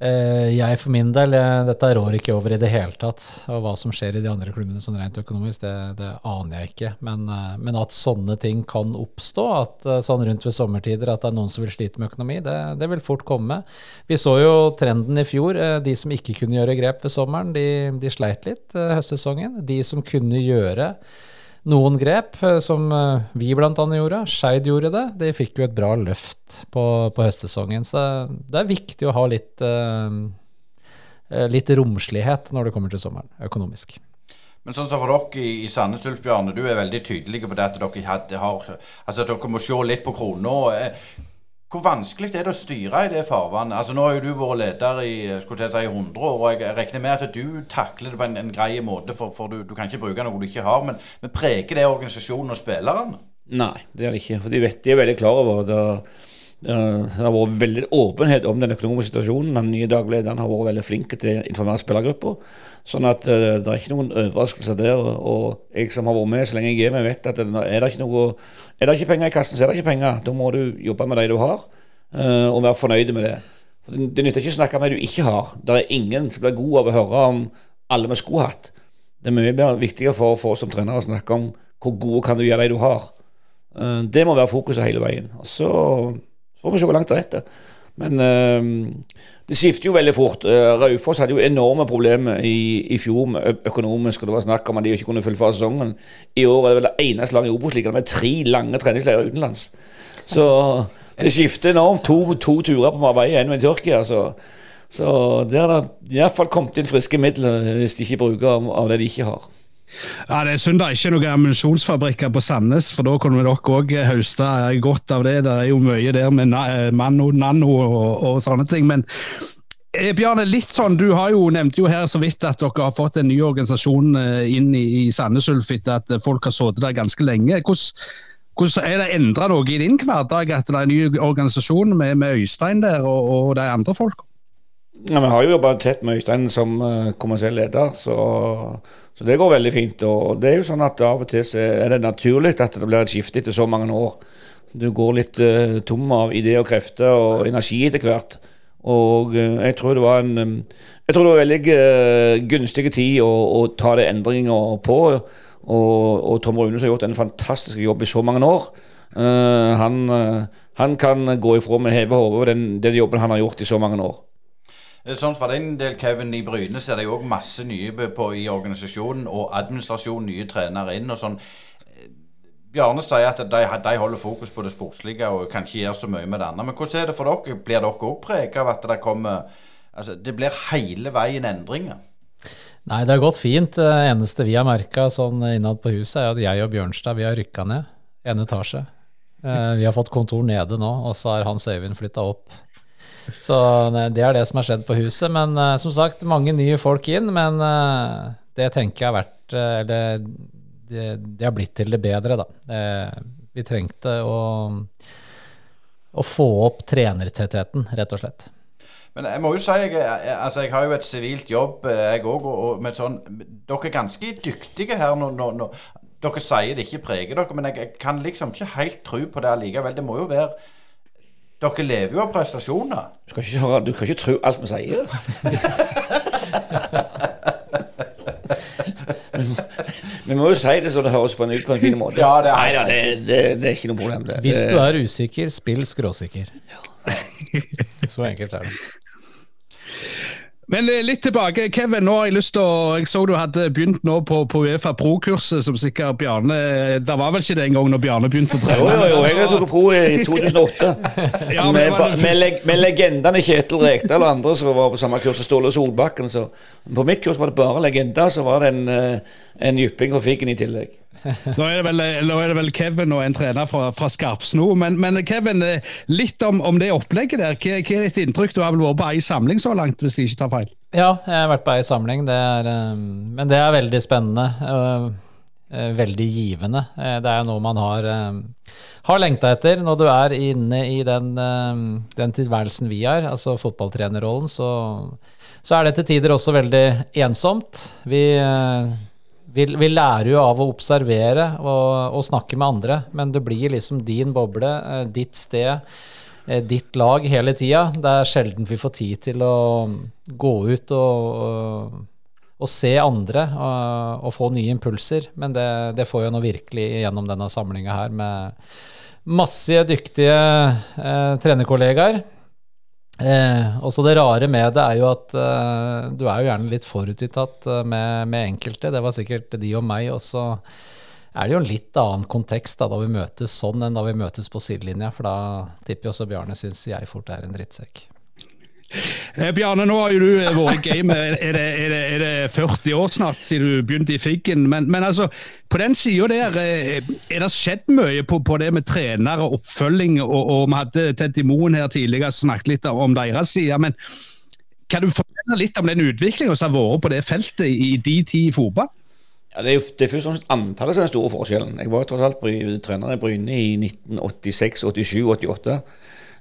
Eh, jeg for min del, dette rår ikke over i det hele tatt. Og hva som skjer i de andre klubbene sånn rent økonomisk, det, det aner jeg ikke. Men, eh, men at sånne ting kan oppstå, at eh, sånn rundt ved sommertider at det er noen som vil slite med økonomi, det, det vil fort komme. Vi så jo trenden i fjor. De som ikke kunne gjøre grep ved sommeren, de, de sleit litt høstsesongen. De som kunne gjøre noen grep, eh, som eh, vi bl.a. gjorde, Skeid gjorde det, de fikk jo et bra løft på, på høstsesongen. Så det er viktig å ha litt, eh, litt romslighet når det kommer til sommeren, økonomisk. Men sånn som for dere i, i Sandnes Ulf, Bjarne, du er veldig tydelige på det at dere, hadde, har, altså at dere må se litt på krona. Hvor vanskelig er det å styre i det farvannet? Altså Nå har jo du vært leder i skulle jeg si, 100 år, og jeg regner med at du takler det på en, en grei måte, for, for du, du kan ikke bruke noe du ikke har. Men, men preger det organisasjonen og spillerne? Nei, det gjør det ikke. For de vet de er veldig klar over det. Det har vært veldig åpenhet om den økonomiske situasjonen. Den nye daglederen har vært veldig flink til å informere spillergruppa. Sånn at eh, det er ikke noen overraskelser der. Og, jeg som har vært med så lenge jeg er med, vet at det, er det ikke noe Er det ikke penger i kassen, så er det ikke penger. Da må du jobbe med de du har, eh, og være fornøyd med det. For det, nytter ikke å snakke med det du ikke har. Det er ingen som blir god av å høre om alle vi skulle hatt. Det er mye mer viktigere for, for oss som trenere å snakke om hvor gode kan du gjøre de du har. Eh, Det må være fokuset hele veien. Og så så får vi se hvor langt det retter. Men eh, det skifter jo veldig fort. Uh, Raufoss hadde jo enorme problemer i, i fjor økonomisk, og det var snakk om at de ikke kunne fullføre sesongen. I år er det vel det eneste laget i Obos-ligaen med tre lange treningsleirer utenlands. Så det skifter enormt. To, to turer på Marbella, én med Tyrkia. Så, så der er det iallfall kommet inn friske midler hvis de ikke bruker av det de ikke har. Ja, Det er synd det er ikke noen ammunisjonsfabrikker på Sandnes, for da kunne dere òg høste godt av det. Det er jo mye der med Manno, Nanno og, og sånne ting. Men eh, Bjarne, litt sånn, du har jo nevnte jo her så vidt at dere har fått en ny organisasjon eh, inn i, i Sandnes Ulf etter at eh, folk har sittet der ganske lenge. Hvordan, hvordan Er det endra noe i din hverdag at det er en ny organisasjon med, med Øystein der og, og de andre folka? Ja, Vi har jo jobba tett med Øystein som uh, kommersiell leder, så, så det går veldig fint. Og det er jo sånn at Av og til er det naturlig at det blir et skifte etter så mange år. Du går litt uh, tom av ideer og krefter og energi etter hvert. Og uh, jeg tror det var en eh, Jeg tror det var veldig uh, gunstig tid å, å ta de endringer på. Og, og Tom Runes har gjort en fantastisk jobb i så mange år. Eh, han, eh, han kan gå ifra med heve hodet over den, den jobben han har gjort i så mange år. Eh, Sånn For din del, Kevin, i Bryne så er det jo òg masse nye på, i organisasjonen og administrasjonen, nye trenere inn og sånn. Eh, Bjarne sier at de, de holder fokus på det sportslige og kan ikke gjøre så mye med det andre. Men hvordan er det for dere? Blir dere òg preget av at det kommer Altså, det blir hele veien endringer? Nei, det har gått fint. Det eneste vi har merka sånn innad på huset, er at jeg og Bjørnstad vi har rykka ned en etasje. Eh, Vi har fått kontor nede nå, og så har Hans Øyvind flytta opp. Så det er det som har skjedd på huset. Men uh, som sagt, mange nye folk inn. Men uh, det tenker jeg har vært eh, Eller det, det har blitt til det bedre, da. Eh, vi trengte å, å få opp trenertettheten, rett og slett. Men jeg må jo si, jeg, altså jeg har jo et sivilt jobb, jeg òg. Og, sånn, dere er ganske dyktige her når, når, når Dere sier det ikke preger dere, men jeg, jeg kan liksom ikke helt tro på det allikevel. Det må jo være Dere lever jo av prestasjoner. Du kan ikke, høre, du kan ikke tro alt vi sier. (laughs) Vi må jo si det så det høres på en, ut på en fin måte. Ja, det er Neida, det, det, det er ikke noe problem. Det. Hvis du er usikker, spill skråsikker. (laughs) Så enkelt er det. Men eh, litt tilbake, Kevin. nå har Jeg lyst til å, jeg så du hadde begynt nå på, på Uefa Pro-kurset, som sikkert Bjarne Det var vel ikke det engang når Bjarne begynte å Jo, trene? jo, jo, jeg tok pro i 2008. (laughs) Ja, med, den med, leg, med legendene Kjetil Rekdal og andre som var på samme kurs, som Ståle Solbakken. Så på mitt kurs var det bare legender, så var det en, eh, en jypping og Figgen i tillegg. Nå er, vel, nå er det vel Kevin og en trener fra, fra Skarpsno. Men, men Kevin, litt om, om det opplegget der. Hva, hva er ditt inntrykk? Du har vel vært på ei samling så langt, hvis jeg ikke tar feil? Ja, jeg har vært på ei samling, det er, eh, men det er veldig spennende. eh, Veldig givende. Eh, Det er noe man har, eh, har lengta etter når du er inne i den, eh, den tilværelsen vi er, altså fotballtrenerrollen, så, så er det til tider også veldig ensomt. Vi, eh, vi, vi lærer jo av å observere og, og snakke med andre, men det blir liksom din boble, eh, ditt sted eh, ditt lag hele tida. Det er sjelden vi får tid til å gå ut og, og, se andre og få nye impulser. Men det, det får jeg nå virkelig gjennom denne samlinga her med masse dyktige eh, trenerkollegaer. Eh, også det rare med det er jo at eh, du er jo gjerne litt forutinntatt eh, med, med enkelte. Det var sikkert de og meg. Og så er det jo en litt annen kontekst da, da vi møtes sånn enn da vi møtes på sidelinja. For da tipper jo også Bjarne syns jeg fort er en drittsekk. Eh, Bjarne, nå har jo du vært i gamet. Er er, er det 40 år snart siden du begynte i Figgen? Men, men altså, på den sida der, eh, er det skjedd mye på, på det med trenere og oppfølging? Og, og vi hadde Teddy Moen her tidligere snakket litt om deres side. Men kan du fortelle litt om den utviklinga som har vært på det feltet i de tid i fotball? Ja, det er jo det er først og fremst antallet som er den store forskjellen. Jeg var tross alt trener i Bryne i 1986, 87, 88.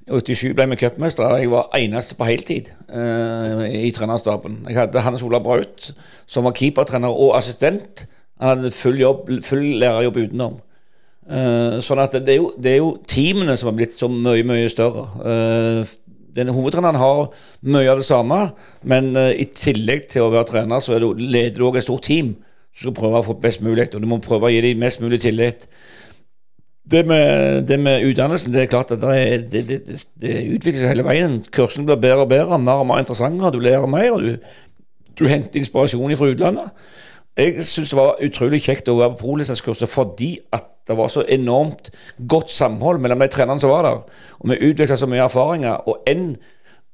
I 87 ble vi cupmestere. Jeg var eneste på heltid eh, i trenerstaben. Jeg hadde Hannes Ola Braut, som var keepertrener og assistent. Han hadde full, jobb, full lærerjobb utenom. Eh, sånn at det er, jo, det er jo teamene som har blitt så mye, mye større. Eh, den Hovedtreneren har mye av det samme, men eh, i tillegg til å være trener, så du, leder du også et stort team. Du skal prøve å få best mulig, og du må prøve å gi dem mest mulig tillit. Det med, det med utdannelsen, det er klart at det, er, det, det, det, utvikler seg hele veien. Kursene blir bedre og bedre, mer og mer interessante, du lærer mer, og du, du henter inspirasjon fra utlandet. Jeg syns det var utrolig kjekt å være på prolisenskurset fordi at det var så enormt godt samhold mellom de trenerne som var der. Og vi utvikla så mye erfaringer. Og en,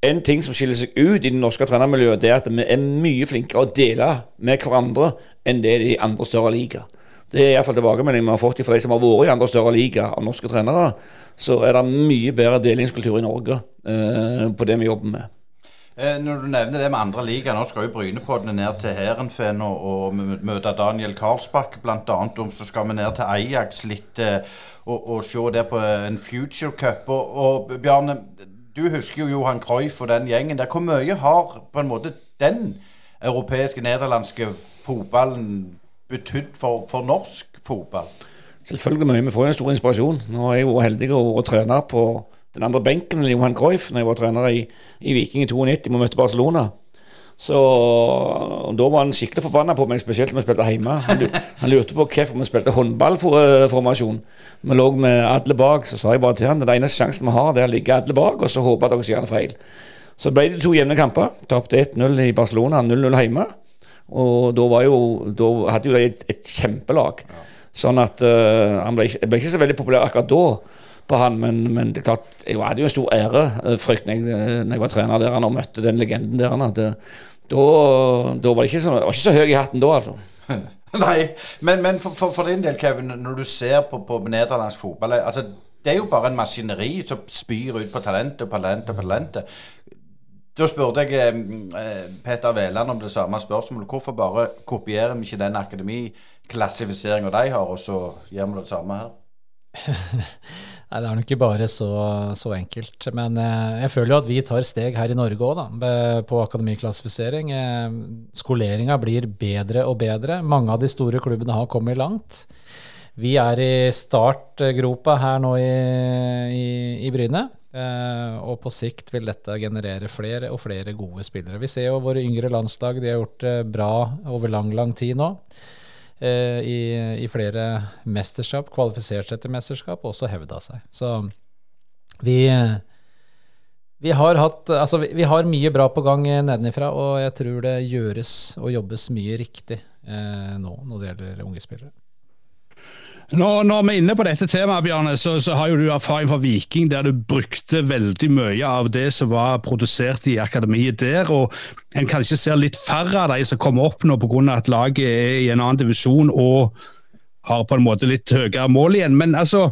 en ting som skiller seg ut i det norske trenermiljøet, det er at vi er mye flinkere å dele med hverandre enn det de andre større liker. Det er iallfall tilbakemeldingen vi har fått fra de som har vært i andre større liga av norske trenere. Så er det mye bedre delingskultur i Norge eh, på det vi jobber med. Eh, når du nevner det med andre liga, nå skal jo Brynepoddene ned til Hærenfen og, og møte Daniel Karlsbakk bl.a. Om så skal vi ned til Ajax litt eh, og, og se det på en Future Cup. Og, og Bjarne, du husker jo Johan Cruyff og den gjengen der. Hvor mye har på en måte den europeiske, nederlandske fotballen betydd for, for norsk fotball? Selvfølgelig mye. Vi får en stor inspirasjon. Nå er jeg jo heldig å, være trene på den andre benken med Johan Cruyff når jeg var trener i, i Viking i 92 og møtte Barcelona. Så Da var han skikkelig forbanna på meg, spesielt når vi spilte hjemme. Han, lurte på hvorfor vi spilte håndballformasjon. Vi lå med alle bak, så sa jeg bare til han den eneste sjansen vi har, det er å ligge alle bak, og så håpe at dere gjør noe feil. Så ble det to jevne kamper. Tapte 1-0 i Barcelona, 0-0 hjemme. Og da, var jo, da hadde jo de et, et kjempelag. Sånn at uh, han ble, ble ikke så veldig populær akkurat da på han, men, men det er klart, jeg hadde jo en stor ærefrykt når, jeg- eh, når jeg var trener der han og møtte den legenden der. han hadde. Da, da var det ikke så, var ikke så høy i hatten da, altså. (laughs) Nei, men, men for, for, for din del, Kevin, når du ser på, på nederlandsk fotball altså, Det er jo bare en maskineri som spyr ut på talent og talent og talent. Da spurte jeg eh, eh, Peter Veland om det samme spørsmålet. Hvorfor bare kopierer vi ikke den akademiklassifiseringa de har, og så gjør vi det samme her? (laughs) Nei, det er nok ikke bare så, så enkelt. Men eh, jeg føler jo at vi tar steg her i Norge òg, på akademiklassifisering. Skoleringa blir bedre og bedre. Mange av de store klubbene har kommet langt. Vi er i startgropa her nå i, i, i Bryne. Eh, og på sikt vil dette generere flere og flere gode spillere. Vi ser jo våre yngre landslag, de har gjort det bra over lang, lang tid nå eh, i, i flere mesterskap, kvalifisert seg til mesterskap, og også hevda seg. Så vi, vi har hatt Altså, vi, vi har mye bra på gang nedenifra, og jeg tror det gjøres og jobbes mye riktig eh, nå når det gjelder unge spillere. Når, når vi er inne på dette temaet, Bjarne, så, så har jo du erfaring fra Viking, der du brukte veldig mye av det som var produsert i akademiet der. og En kanskje ser litt færre av de som kommer opp nå pga. at laget er i en annen divisjon og har på en måte litt høyere mål igjen. Men altså,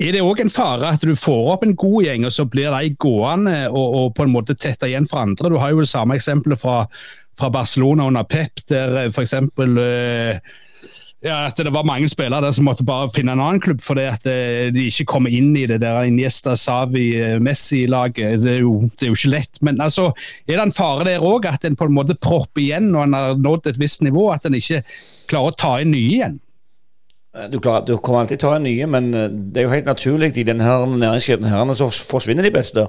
er det òg en fare at du får opp en god gjeng, og så blir de gående og, og på en måte tetta igjen for andre? Du har jo det samme eksempelet fra, fra Barcelona under Pep, der f.eks. Ja, at det var mange spillere der som måtte bare finne en annen klubb fordi at eh, de ikke kommer inn i det der Iniesta, Savi, eh, Messi-laget. Det, det er jo ikke lett. Men altså, er det en fare der òg, at en på en måte propper igjen når en har nådd et visst nivå? At en ikke klarer å ta inn nye igjen? Du, klarer, du kommer alltid ta nye, men eh, det er jo helt naturlig i denne næringskjeden her, så forsvinner de beste.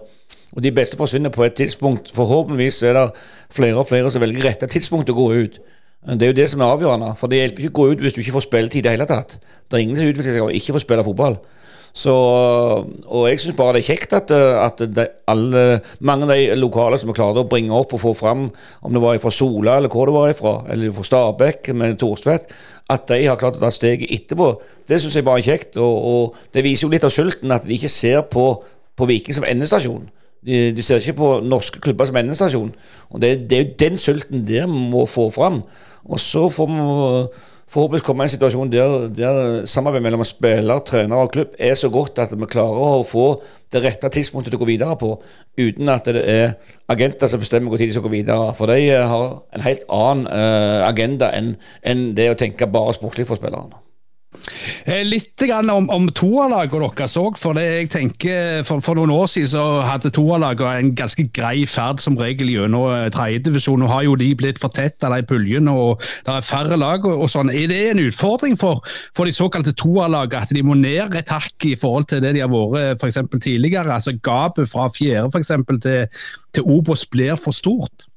Og de beste forsvinner på et tidspunkt. Forhåpentligvis er det flere og flere som velger rette tidspunkt å gå ut. Det er jo det som er avgjørende. For det hjelper ikke å gå ut hvis du ikke får spilletid i det hele tatt. Det er ingen som utvikler seg av ikke få spille fotball. Så, og jeg syns bare det er kjekt at, eh, at de, alle, mange av de lokale som vi klarte å bringe opp og få fram, om det var fra Sola eller hvor det var ifra, eller fra Stabekk med Thorstvedt, at de har klart å ta steget etterpå. Det syns jeg bare er kjekt. Og, og det viser jo litt av sulten at de ikke ser på, på Viking som endestasjon. De, de ser ikke på norske klubber som endestasjon. Og det, det er jo den sulten der vi må få fram. Og så får vi forhåpentligvis komme i en situasjon der, der samarbeidet mellom spiller, trener og klubb er så godt at vi klarer å få det rette tidspunktet til å gå videre på, uten at det er agenter som bestemmer hvor tid de skal gå videre. For de har en helt annen eh, agenda enn enn det å tenke bare sportslig for spillerne. Eh, Litt om, om toerlaget deres òg. For jeg tenker, for, for noen år siden så hadde toalaget en ganske grei ferd som regel gjennom eh, tredjedivisjon. Nå har jo de blitt fortetta, de puljene, og det er færre lag. og, og sånn. Er det en utfordring for, for de såkalte toerlagene at de må ned et hakk i forhold til det de har vært for tidligere? Altså Gapet fra fjerde for eksempel, til, til Obos blir for stort?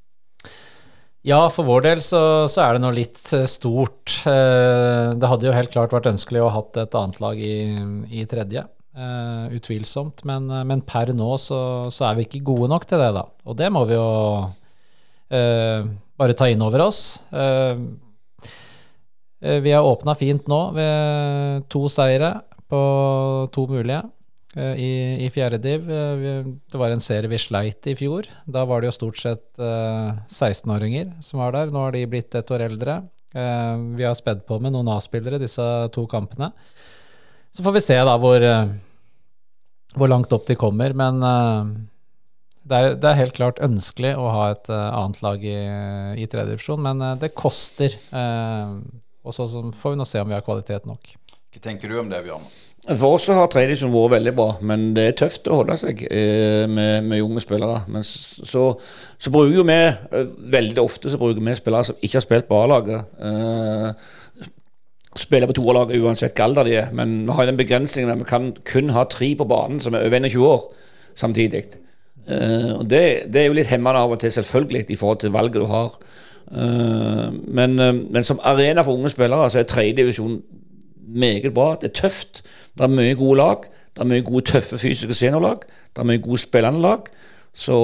Ja, for vår del så, så er det nå litt eh, stort. Eh, Det hadde jo helt klart vært ønskelig å ha hatt et annet lag i, i tredje. eh, utvilsomt. Men, men per nå så, så er vi ikke gode nok til det, da. Og det må vi jo uh, bare ta inn over oss. Eh, vi har åpna fint nå ved to seire på to mulige i, i fjerde div. Eh, Det var en serie vi sleit i fjor. Da var det jo stort sett eh, 16-åringer som var der. Nå har de blitt et år eldre. Eh, vi har spedd på med noen A-spillere disse to kampene. Så får vi se da hvor, eh, hvor langt opp de kommer. Men eh, det er, det er helt klart ønskelig å ha et eh, annet lag i, i tredje divisjon, men eh, det koster. eh, og så får vi nå se om vi har kvalitet nok. Hva tenker du om det, Bjørn? For oss har tredjedivisjon vært veldig bra, men det er tøft å holde seg eh, med, med unge spillere. Men så, så bruker vi eh, veldig ofte så bruker vi spillere som ikke har spilt på A-laget. Eh, spiller på toerlaget uansett hva alder de er, men vi har den begrensningen at vi kan kun ha tre på banen som er over 21 år. samtidig. Eh, og det, det, er jo litt hemmende av og til, selvfølgelig, i forhold til valget du har. Eh, men, men, som arena for unge spillere så er tredjedivisjon meget bra. Det er tøft. Det er mye gode lag. Det er mye gode, tøffe fysiske seniorlag. Det er mye gode spillende lag. Så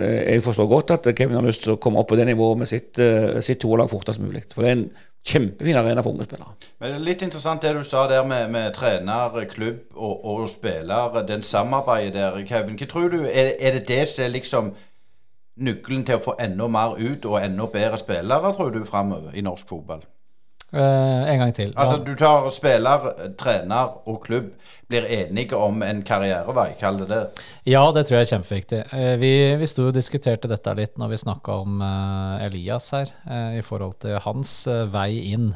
eh, jeg forstår godt at Kevin har lyst til å komme opp på det nivået med sitt, uh, sitt toerlag fortest mulig. For det er en kjempefin arena for unge spillere. Men Litt interessant det du sa der med, med trener, klubb og, og spiller. Den samarbeidet der, Kevin. Hva tror du, er, er det det som er liksom nøkkelen til å få enda mer ut og enda bedre spillere, tror du, framover i norsk fotball? Uh, en gang til. Altså Du tar spiller, trener og klubb blir enige om en karrierevei, kall det det. Ja, det tror jeg er kjempeviktig. Uh, vi, vi sto og diskuterte dette litt når vi snakka om uh, Elias her, i forhold til hans vei inn.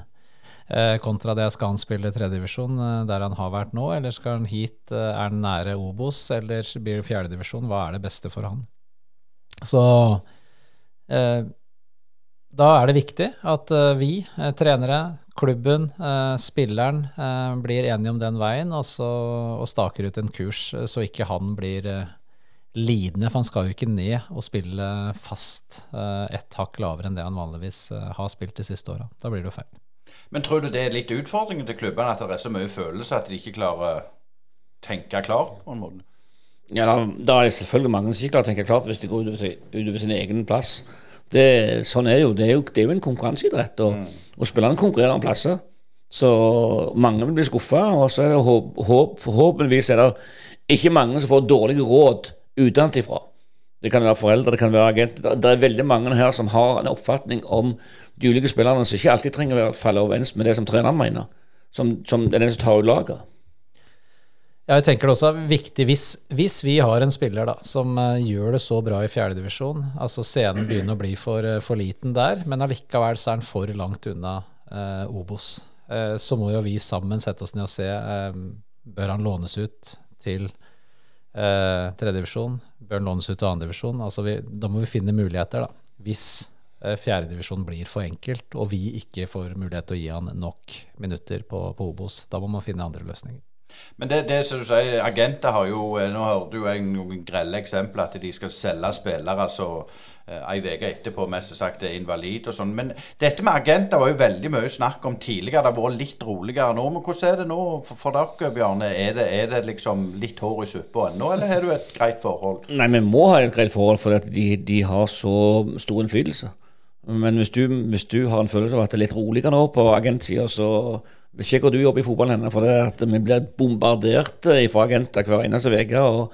kontra det skal han spille tredjedivisjon der han har vært nå, eller skal han hit, er han nære Obos, eller blir det fjerdedivisjon? Hva er det beste for han? Så da er det viktig at uh, vi, uh, trenere, klubben, uh, spilleren, blir enige om den veien og, så, og staker ut en kurs, så ikke han blir lidende. For han skal jo ikke ned og spille fast ett hakk lavere enn det han vanligvis har spilt de siste åra. Da blir det jo feil. Men tror du det er litt utfordringen til klubbene, at det er så mye følelse at de ikke klarer å tenke klart på en måte? Ja, da, er selvfølgelig mange som ikke klarer å tenke klart hvis de går utover sin egen plass. Det, sånn er det jo. Det er jo, det er jo en konkurranseidrett. Og, mm. og spillerne konkurrerer om plasser. Så mange vil bli skuffa. Og så er det håp, håp, forhåpentligvis er det ikke mange som får dårlige råd utenfra. Det kan være foreldre, det kan være agenter. Det er veldig mange her som har en oppfatning om de ulike spillerne som ikke alltid trenger å falle overens med det som treneren mener. Som, som er den som tar ut laget. Jeg tenker det også er viktig hvis, hvis vi har en spiller da, som uh, gjør det så bra i fjerdedivisjon, altså scenen begynner å bli for, uh, for, liten der, men allikevel så er han for langt unna uh, Obos. så må jo vi sammen sette oss ned og se bør han lånes ut til uh, tredjedivisjon, bør han lånes ut til andredivisjon. Altså da må vi finne muligheter, da. Hvis uh, fjerdedivisjon blir for enkelt, og vi ikke får mulighet til å gi han nok minutter på, på Obos, da må man finne andre løsninger. Men det, det som du sier, agenter har jo eh, Nå hørte du noen grelle eksempler at de skal selge spillere så eh, ei uke etterpå mest sagt er invalid og sånn. Men dette med agenter var jo veldig mye snakk om tidligere. Det har vært litt roligere nå. Men hvordan er det nå for, for dere, Bjarne? Er det, er det, liksom litt hår i suppa ennå, eller har du et greit forhold? Nei, vi må ha et greit forhold, for de, de har så stor innflytelse. Men hvis du, hvis du har en følelse av at det er litt roligere nå på agentsida, så ikke hvor du jobber i fotballen for det at vi blir bombardert eh, fra agenter hver eneste uke. og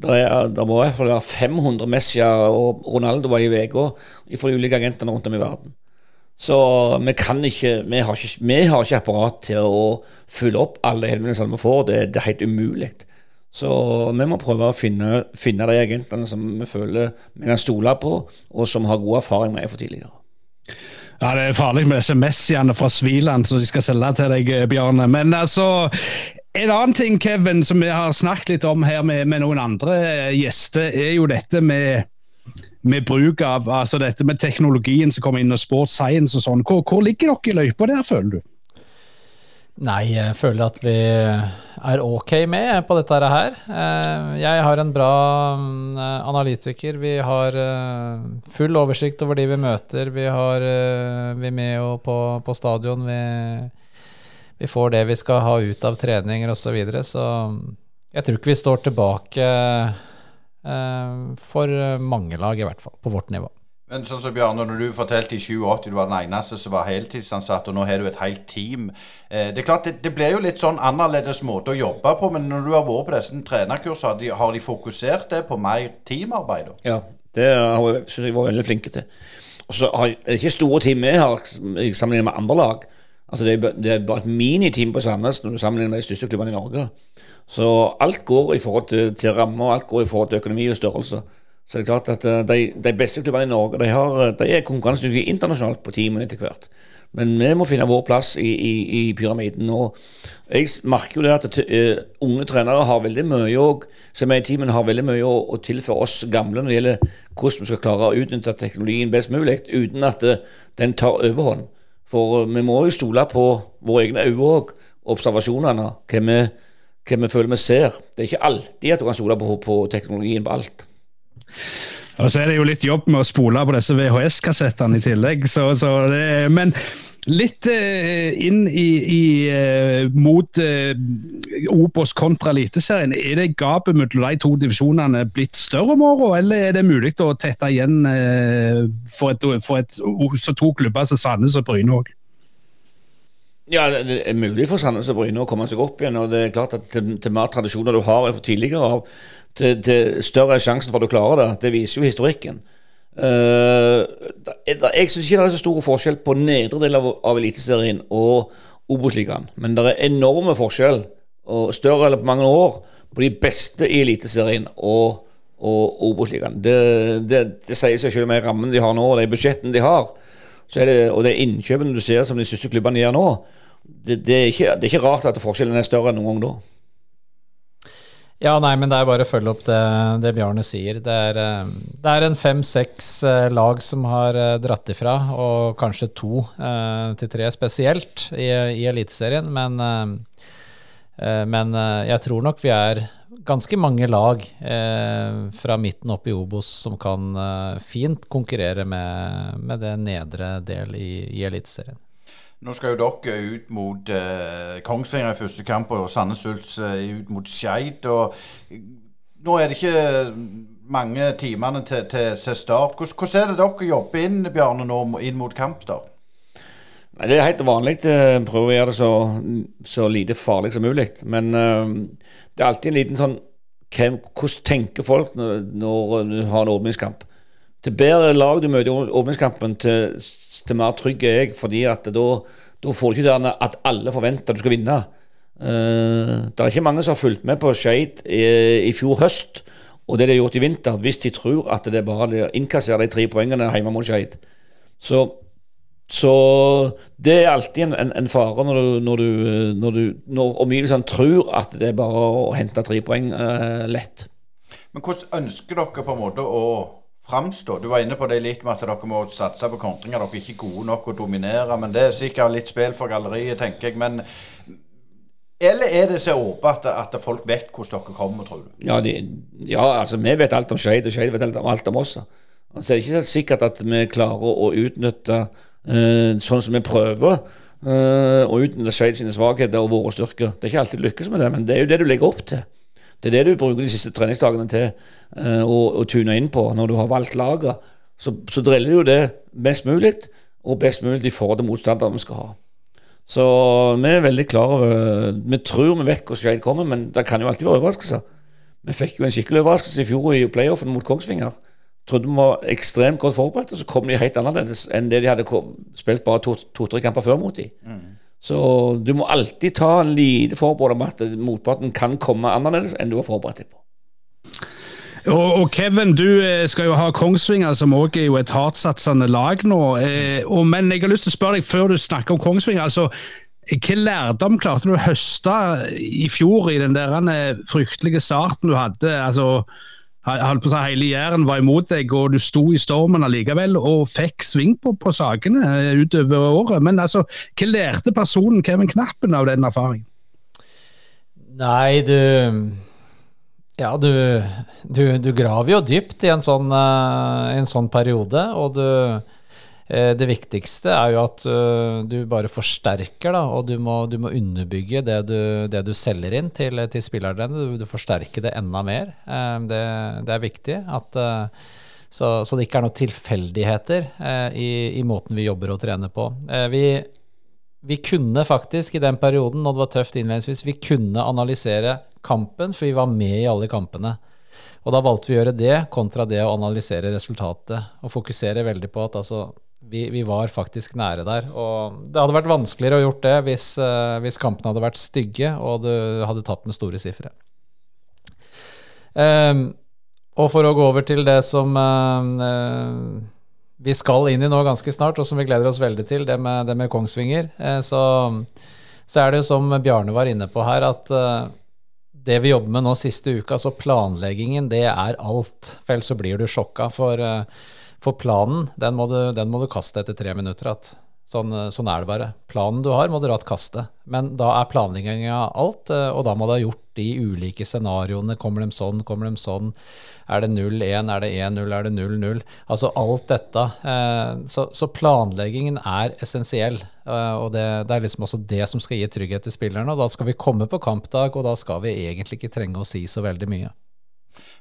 det, må i hvert fall være 500 Messi og Ronaldo i uka fra de ulike agentene rundt om i verden. Så vi kan ikke vi, har ikke vi har ikke apparat til å fylle opp alle henvendelsene vi får. Det, det, er helt umulig. Så vi må prøve å finne, finne de agentene som vi føler vi kan stole på, og som har god erfaring med fra tidligere. Ja, Det er farlig med SMS-ene fra Sviland som de skal selge til deg, eh, Bjarne. Men altså, en annen ting Kevin, som vi har snakket litt om her med, med noen andre eh, gjester, er jo dette med, med bruk av altså dette med teknologien som kommer inn, og sports science og sånn. Hvor, hvor ligger dere i løypa der, føler du? Nei, jeg føler at vi er ok med på dette her. Eh, jeg har en bra mm, analytiker. Vi har eh, full oversikt over de vi møter. Vi har eh, vi med på, på stadion. Vi, vi, får det vi skal ha ut av treninger osv. Så, videre. så jeg tror ikke vi står tilbake for mange lag, i hvert fall. På vårt nivå. Men sånn som Bjarne, når du fortalte i 87 du var den eneste som var heltidsansatt, og nå har du et helt team. Eh, det er klart, det, det blir jo litt sånn annerledes måte å jobbe på, men når du har vært på disse trenerkursene, har de, har de fokusert det på mer teamarbeid? Ja, det syns jeg var veldig flinke til. Og så er det ikke store team vi har sammenlignet med andre lag. Altså det, er, det er bare et miniteam på Sandnes når du sammenligner med de største klubbene i Norge. Så alt går i forhold til, til rammer, alt går i forhold til økonomi og størrelse. Så det er klart at eh, de, de beste klubbene i Norge de, har, eh, de er konkurransedyktige internasjonalt på teamene etter hvert. Men vi må finne vår plass i, i, i pyramiden. og Jeg merker jo det at uh, unge trenere har veldig mye som er i teamen har veldig mye å, å, tilføre oss gamle når det gjelder hvordan vi skal klare å utnytte teknologien best mulig, uten at uh, den tar overhånd. For vi må jo stole på våre egne øyne og observasjonene, hva vi, hva vi føler vi ser. Det er ikke alltid at du kan stole på, på teknologien på alt. Og så er det jo litt jobb med å spole på disse VHS-kassettene i tillegg. Så, så det, men litt eh, inn i, i eh, mot eh, Obos kontra Eliteserien. Er det gapet mellom de to divisjonene blitt større om året, eller er det mulig å tette igjen eh, for, et, for et, så to klubber som Sandnes og Bryne òg? Ja, det er mulig for Sandnes og Bryne å komme seg opp igjen. og det er klart at Til, til mer tradisjoner du har for tidligere av, til, til, større er sjansen for at du klarer det. Det viser jo historikken. Uh, da, jeg syns ikke det er så stor forskjell på nedre del av, av Eliteserien og Obos-ligaen. Men det er enorme forskjell, og større eller på mange år, på de beste i Eliteserien og, og Obos-ligaen. Det, det, det, sier seg selv med rammen de har nå, og de budsjettene de har. Det, og det innkjøpene du ser som de største klubbene gjør nå, det, er ikke, det, er ikke, rart at forskjellen er større enn noen gang da. Ja, nei, men det er bare å følge opp det, det Bjarne sier. Det er, eh, det er en fem-seks eh, lag som har eh, dratt ifra, og kanskje to eh, til tre spesielt i, i Eliteserien. Men, eh, men jeg tror nok vi er ganske mange lag eh, fra midten opp i Obos som kan fint konkurrere med, med det nedre del i, i Eliteserien. Nå skal jo dere ut mot eh, Kongsvinger i første kamp, og Sandnes Ulf eh, ut mot Skeid. Nå er det ikke mange timene til, til, til start. Hvordan, hvordan, er det dere jobber inn Bjarne, nå inn mot kampstart? Det er helt vanlig. Eh, prøve å gjøre det så, så lite farlig som mulig. Men uh, det er alltid en liten sånn hvem, Hvordan tenker folk når, når du har en åpningskamp? Til bedre lag du møter i åpningskampen, til, til, mer trygg er jeg. fordi at da, da får du ikke det at alle forventer at du skal vinne. Uh, det er ikke mange som har fulgt med på Skeid i, i, fjor høst og det de har gjort i vinter, hvis de tror at det er bare å innkassere de tre poengene hjemme mot Skeid. Så, så, det er alltid en, en, en fare når, du, når, du, når, du, når omgivelsene tror at det er bare å hente tre poeng uh, lett. Men hvordan ønsker dere på en måte å framstå? Du var inne på det litt med at dere må satse på kontringer. Dere er ikke gode nok å dominere. Men det er sikkert litt spill for galleriet, tenker jeg. Men eller er det så åpent at, at, folk vet hvordan dere kommer, tror du? Ja, de, ja altså vi vet alt om Skeid, og Skeid vet alt om, alt om oss. Altså, det er ikke sikkert at vi klarer å utnytte uh, sånn som vi prøver. Uh, å utnytte Skeid sine svakheter og våre styrker. Det er ikke alltid lykkes med det, men det er jo det du legger opp til. Det er det du bruker de siste treningsdagene til uh, å, tune inn på når du har valgt laget. Så, så driller du det mest mulig, og best mulig i forhold til motstanderen vi skal ha. Så vi er veldig klar over Vi tror vi vet hvordan Skeid kommer, men det kan jo alltid være overraskelser. Vi fikk jo en skikkelig overraskelse i fjor i playoffen mot Kongsvinger. Trodde vi var ekstremt godt forberedt, og så kom de helt annerledes enn det de hadde spilt bare to-tre to, kamper før mot dem. Mm. Så du må alltid ta en lite forbehold om at motparten kan komme annerledes enn du har forberedt deg på. Og, Kevin, du eh, skal jo ha Kongsvinger, som òg er jo et hardtsatsende lag nå. Eh, men jeg har lyst til å spørre deg, før du snakker om Kongsvinger. altså hva lærdom klarte du å høste i fjor i den der eh, fryktelige starten du hadde? altså holdt på å si Hele Jæren var imot deg, og du sto i stormen allikevel og fikk sving på, på sakene eh, utover året. Men altså, hva lærte personen Kevin Knappen av den erfaringen? Nei, du Ja, du, du, du graver jo dypt i en sånn, uh, en sånn periode, og du det viktigste er jo at uh, du bare forsterker, da, og du må, du må underbygge det du, det du, selger inn til, til spillerne. Du, du, forsterker det enda mer. Uh, det, det, er viktig. At, så, så, det ikke er noen tilfeldigheter i, i, måten vi jobber og trener på. Vi, vi, kunne faktisk i den perioden, når det var tøft innledningsvis, vi kunne analysere kampen, for vi var med i alle kampene. Og da valgte vi å gjøre det kontra det å analysere resultatet, og fokusere veldig på at altså vi, vi, var faktisk nære der. Og det hadde vært vanskeligere å gjort det hvis, uh, hvis kampene hadde vært stygge og du hadde tapt med store sifre. Um, og for å gå over til det som uh, vi skal inn i nå ganske snart, og som vi gleder oss veldig til, det med, det med Kongsvinger, uh, så, så, er det jo som Bjarne var inne på her, at det vi jobber med nå siste uka, altså planleggingen, det er alt. For ellers så blir du sjokka. For uh, for planen, den må du, den må du kaste etter tre minutter igjen. Sånn, sånn er det bare. Planen du har, må du moderat kaste. Men da er planlegginga alt, eh, og da må du ha gjort de ulike scenarioene. Kommer de sånn, kommer de sånn? Er det 0-1, er det 1-0, er det 0-0? Altså alt dette. Eh, så, så planleggingen er essensiell. eh, Og det, det er liksom også det som skal gi trygghet til spillerne. Og da skal vi komme på kampdag, og da skal vi egentlig ikke trenge å si så veldig mye.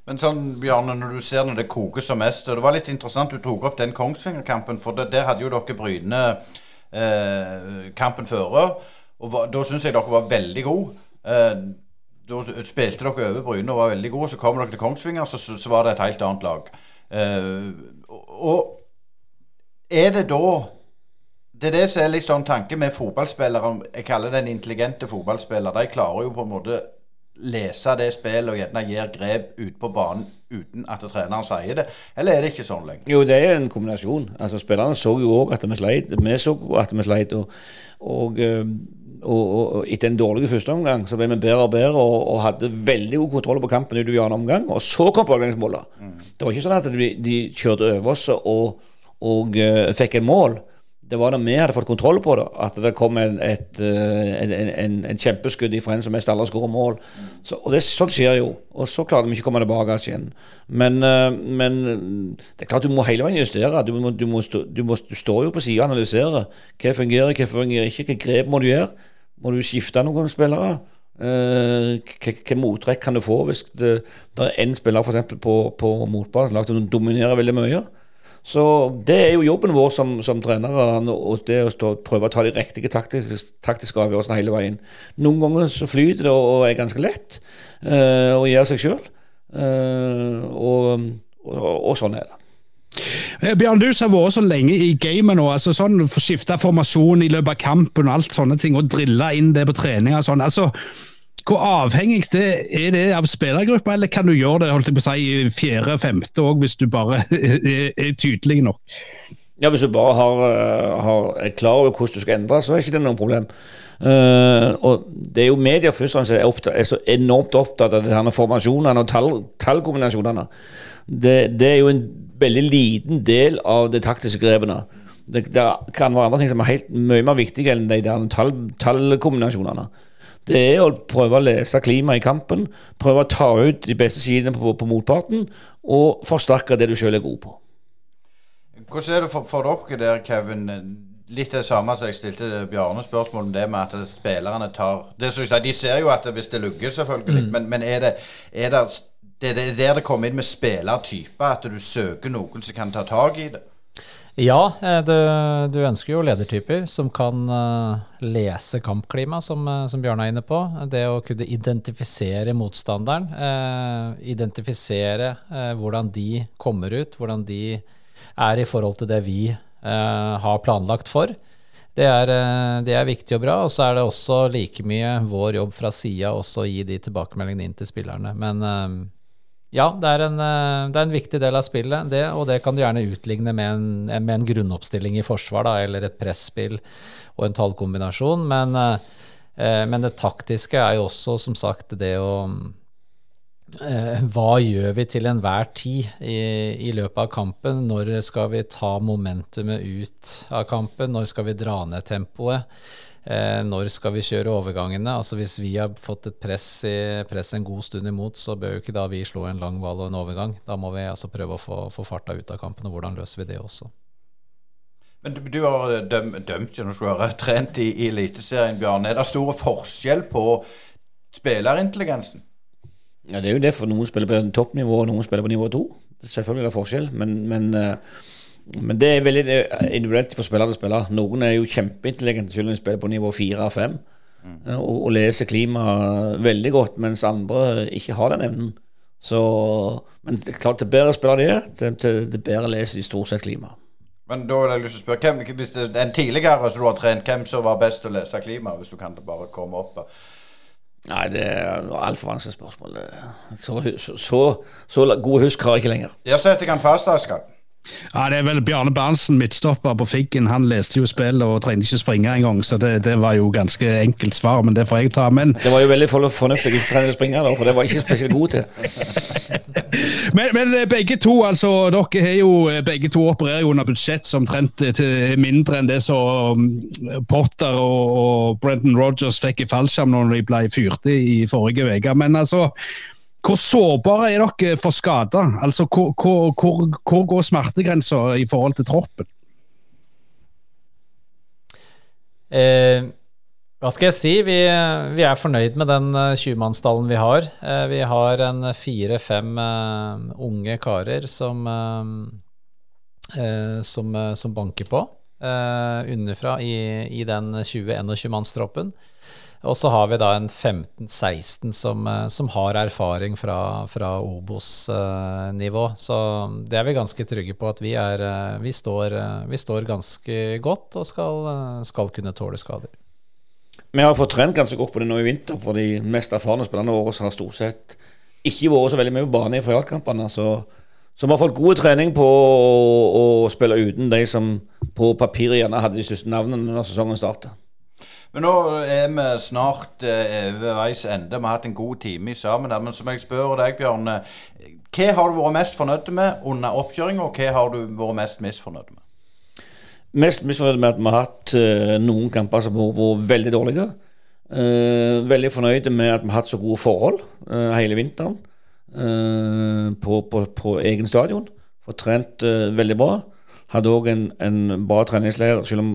Men sånn, Bjarne, når du ser når det koker som mest og Det var litt interessant du tok opp den Kongsvinger-kampen, for det, der hadde jo dere Bryne eh, kampen føre. Og var, da syns jeg dere var veldig gode. Eh, da spilte dere over Bryne og var veldig gode. Så kom dere til Kongsvinger, så, så, så var det et helt annet lag. Eh, og er det da Det er det som er litt sånn tanke med fotballspillere. Jeg kaller det en intelligente fotballspiller. De klarer jo på en måte lese det spillet og gjerne gjøre grep ute på banen uten at treneren sier det. Eller er det ikke sånn lenger? Jo, det er en kombinasjon. Altså Spillerne så jo òg at vi sleit. Vi så at vi sleit. Og, og, og, og etter en dårlig første omgang så ble vi bedre og bedre og, hadde veldig god kontroll på kampen utover annen omgang. Og så kom pågangsmålet. Mm. Det var ikke sånn at de, de kjørte over oss og, uh, fikk en mål. Det var da vi hadde fått kontroll på det, at det kom en, et, en, en, en kjempeskudd fra en som mest aldri skårer mål. Så, og det, Sånt skjer jo. Og så klarte vi ikke å komme tilbake igjen. Men, men, det er klart du må hele veien justere. Du, må, du, må stå, du, må, du står jo på sida og analyserer. Hva fungerer, hva fungerer ikke? Hva grep må du gjøre? Må du skifte noen spillere? Hvilke mottrekk kan du få hvis det, det er én spiller for eksempel, på, på motbanen som dominerer veldig mye? Så det er jo jobben vår som, som trenere, og det å stå, prøve å ta de riktige taktiske, taktiske avgjørelsene hele veien. Noen ganger så flyter det og er ganske lett uh, å gjøre seg sjøl, uh, og, og, og, sånn er det. Bjørn, du har vært så lenge i gamet nå, altså sånn skifta formasjon i løpet av kampen og alt sånne ting, og drilla inn det på trening og sånn. altså hvor avhengig er det av spillergruppa, eller kan du gjøre det holdt jeg på å si, i fjerde-femte òg, hvis du bare (laughs) er, tydelig nok? Ja, Hvis du bare har, har, er klar over hvordan du skal endre, så er ikke det noe problem. Uh, og Det er jo media først og fremst er, opptatt, er så enormt opptatt av denne formasjonene og tall, tallkombinasjonene. Det, det, er jo en veldig liten del av de taktiske grepene. Det, det, kan være andre ting som er helt mye mer viktige enn de der tall, tallkombinasjonene. Det er å prøve å lese klimaet i kampen, prøve å ta ut de beste sidene på, på motparten, og forsterke det du sjøl er god på. Hvordan er det for, for, dere der, Kevin? Litt det samme som jeg stilte Bjarne spørsmål om det med at spillerne tar det jeg, De ser jo at hvis det lugger, selvfølgelig, mm. men, men, er det, er det, det er der det kommer inn med spillertyper, at du søker noen som kan ta tak i det? Ja, eh, du, du, ønsker jo ledertyper som kan uh, lese kampklima, som, uh, som Bjørn er inne på. Det å kunne identifisere motstanderen. Identifisere hvordan de kommer ut, hvordan de er i forhold til det vi har planlagt for. Det er, det er, viktig og bra. Og så er det også like mye vår jobb fra sida å gi de tilbakemeldingene inn til spillerne. Men ja, det er, en, eh, det er, en, viktig del av spillet, det, og det kan du gjerne utligne med en, med en grunnoppstilling i forsvar, da, eller et presspill og en tallkombinasjon. Men, eh, men, det taktiske er jo også, som sagt, det å eh, Hva gjør vi til enhver tid i, i, løpet av kampen? Når skal vi ta momentumet ut av kampen? Når skal vi dra ned tempoet? Eh, når skal vi kjøre overgangene? Altså Hvis vi har fått et press, i, press en god stund imot, så bør jo ikke da vi slå en lang ball og en overgang. Da må vi altså prøve å få, få farta ut av kampen, og hvordan løser vi det også? Men du, du har døm, dømt når du har trent i, i Eliteserien, Bjørn. Er det store forskjell på spillerintelligensen? Ja, Det er jo det, for noen spiller på toppnivå, og noen spiller på nivå to. Selvfølgelig er det forskjell, men, men uh, men det er veldig individuelt for spiller til spiller. Noen er jo kjempeintelligente selv om de spiller på nivå 4 av 5 mm. og, og, leser klimaet veldig godt, mens andre ikke har den evnen. Så, men det er klart, det bedre spiller de er, det, det bedre leser de stort sett klimaet. Men da har jeg lyst til å spørre hvem, hvis det, En tidligere som du har trent, hvem som var best til å lese klima, hvis du kan bare komme opp? Nei, det er altfor vanskelig spørsmål. Så, så, så, så god husk har jeg ikke lenger. Jeg setter han fast, Askar. Ja, Det er vel Bjarne Berntsen, midtstopper på Figgen. Han leste jo spillet og trengte ikke springe engang, så det, det, var jo ganske enkelt svar, men det får jeg ta. Men Det var jo veldig fornuftig ikke trene å springe, da, for det var jeg ikke spesielt god til. (laughs) Men, men begge to altså, dere har jo, begge to opererer jo under budsjett som trent til mindre enn det som Potter og, og Brendan Rogers fikk i fallskjerm når de ble fyrte i forrige uke. Men altså, hvor sårbare er dere for skader? Altså, hvor, hvor, hvor, går smertegrensa i forhold til troppen? Eh, hva skal jeg si? Vi, vi er fornøyd med den 20-mannsstallen vi har. Eh, vi har en fire-fem uh, unge karer som, uh, som, uh, som, banker på underfra i, i den 20-21-mannstroppen. Og så har vi da en 15-16 som, som, har erfaring fra, fra Obos-nivå. Så det er vi ganske trygge på at vi, er, vi, står, vi står ganske godt og skal, skal kunne tåle skader. Vi har fått trent ganske godt på det nå i vinter, for de mest erfarne spillerne våre har stort sett ikke vært så veldig mye på bane i privatkampene. Så, så, vi har fått god trening på å, å, spille uten de som på papiret gjerne hadde de største navnene når sesongen startet. Men nå er vi snart eh, ved veis ende. Vi har hatt en god time sammen. Men som jeg spør deg, Bjørn. Hva har du vært mest fornøyd med under oppkjøringa, og hva har du vært mest misfornøyd med? Mest misfornøyd med at vi har hatt uh, noen kamper som har vært veldig dårlige. Uh, veldig fornøyd med at vi har hatt så gode forhold hele vinteren på, på, på, egen stadion. Fått trent veldig bra. Hadde òg en, en, bra treningsleir. Selv om,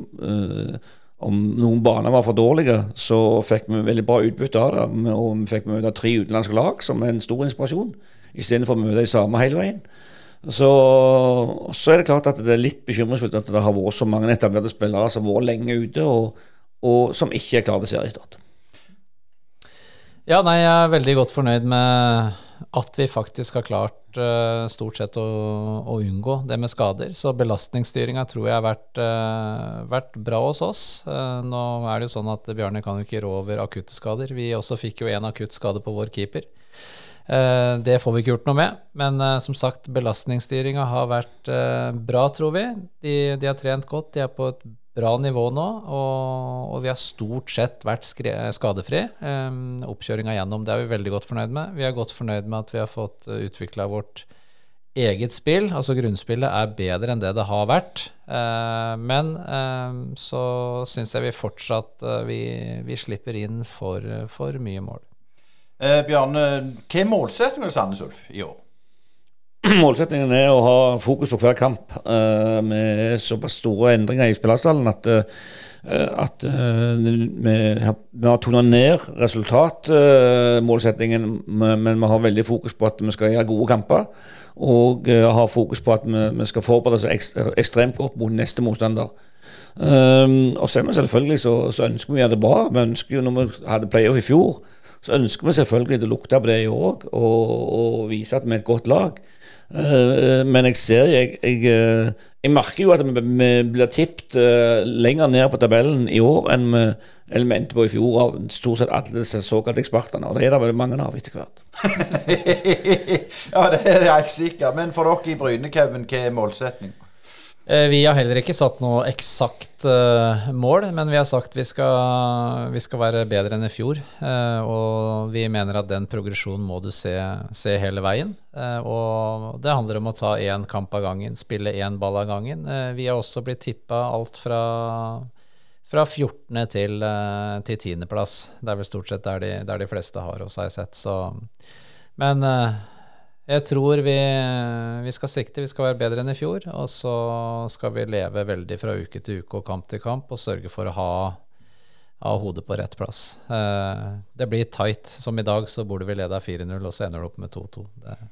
om noen baner var for dårlige, så fikk vi veldig bra utbytte av det. Og vi fikk møte tre utenlandske lag, som er en stor inspirasjon, istedenfor å møte de samme hele veien. Så, så, er det klart at det er litt bekymringsfullt at det har vært så mange etablerte spillere som har vært lenge ute, og, og som ikke er klare til seriestart. Ja, nei, jeg er veldig godt fornøyd med at vi faktisk har klart uh, stort sett å, å, unngå det med skader. Så belastningsstyringa tror jeg har vært, uh, vært, bra hos oss. Uh, nå er det jo sånn at Bjarne kan jo ikke rå over akutte skader. Vi også fikk jo en akutt skade på vår keeper. Det får vi ikke gjort noe med. Men som sagt, belastningsstyringa har vært bra, tror vi. De, de, har trent godt, de er på et bra nivå nå. Og, og vi har stort sett vært skadefri. Oppkjøringa gjennom, det er vi veldig godt fornøyd med. Vi er godt fornøyd med at vi har fått utvikla vårt eget spill, altså grunnspillet, er bedre enn det det har vært. men så syns jeg vi fortsatt vi, vi slipper inn for, for mye mål. Eh, Bjarne, hva er målsettingen til Sandnes Ulf i år? (clears throat) Målsettingen er å ha fokus på hver kamp uh, med såpass store endringer i spillerstallen at, uh, at uh, vi, har, vi har tona ned resultatmålsettingen, men vi har veldig fokus på at vi skal gjøre gode kamper. Og har fokus på at vi, vi skal forberede oss ekstremt godt mot neste motstander. Um, og så er vi selvfølgelig så, så ønsker vi å gjøre det bra. Vi ønsker jo når vi hadde playoff i fjor, så ønsker vi selvfølgelig å lukte på det i år og, og, vise at vi er et godt lag. Uh, men jeg ser jeg, jeg, eh, jeg, merker jo at vi, vi blir tippet uh, lenger ned på tabellen i år enn vi, endte på i fjor av stort sett alle disse såkalte ekspertene. Og det er det veldig mange av etter hvert. (laughs) ja, det er jeg sikker. Men for dere i Bryne, hva er målsetningen? Eh, vi har heller ikke satt noe eksakt uh, mål, men vi har sagt vi skal, vi skal være bedre enn i fjor. Uh, og vi mener at den progresjonen må du se, se hele veien. Uh, og det handler om å ta én kamp av gangen, spille én ball av gangen. vi har også blitt tippa alt fra, fra 14. til, til 10.-plass. Det er vel stort sett der de, der de fleste har oss, har jeg sett. Så, men jeg tror vi, vi, skal sikte, vi skal være bedre enn i fjor. Og så skal vi leve veldig fra uke til uke og kamp til kamp og sørge for å ha, ha hodet på rett plass. Eh, det blir tight. Som i dag så burde vi lede 4-0, og så ender det opp med 2-2. Eh,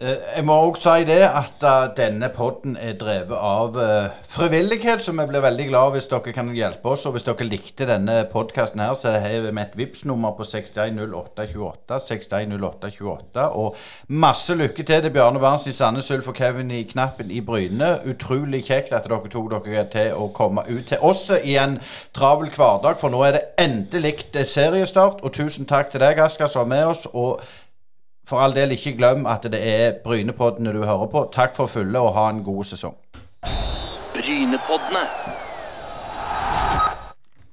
jeg må òg si det at uh, denne podden er drevet av uh, frivillighet, så vi blir veldig glad hvis dere kan hjelpe oss. Og hvis dere likte denne podkasten her, så har vi et Vipps-nummer på 610828. 610828. Og masse lykke til til Bjarne Barents i Sandnes Ulf og Kevin i Knappen i Bryne. Utrolig kjekt at dere tok dere til å komme ut til oss i en travel hverdag, for nå er det endelig seriestart. Og tusen takk til deg, Asker, som var med oss. og for all del, ikke glem at det er Brynepoddene du hører på. Takk for følget, og ha en god sesong. Brynepoddene.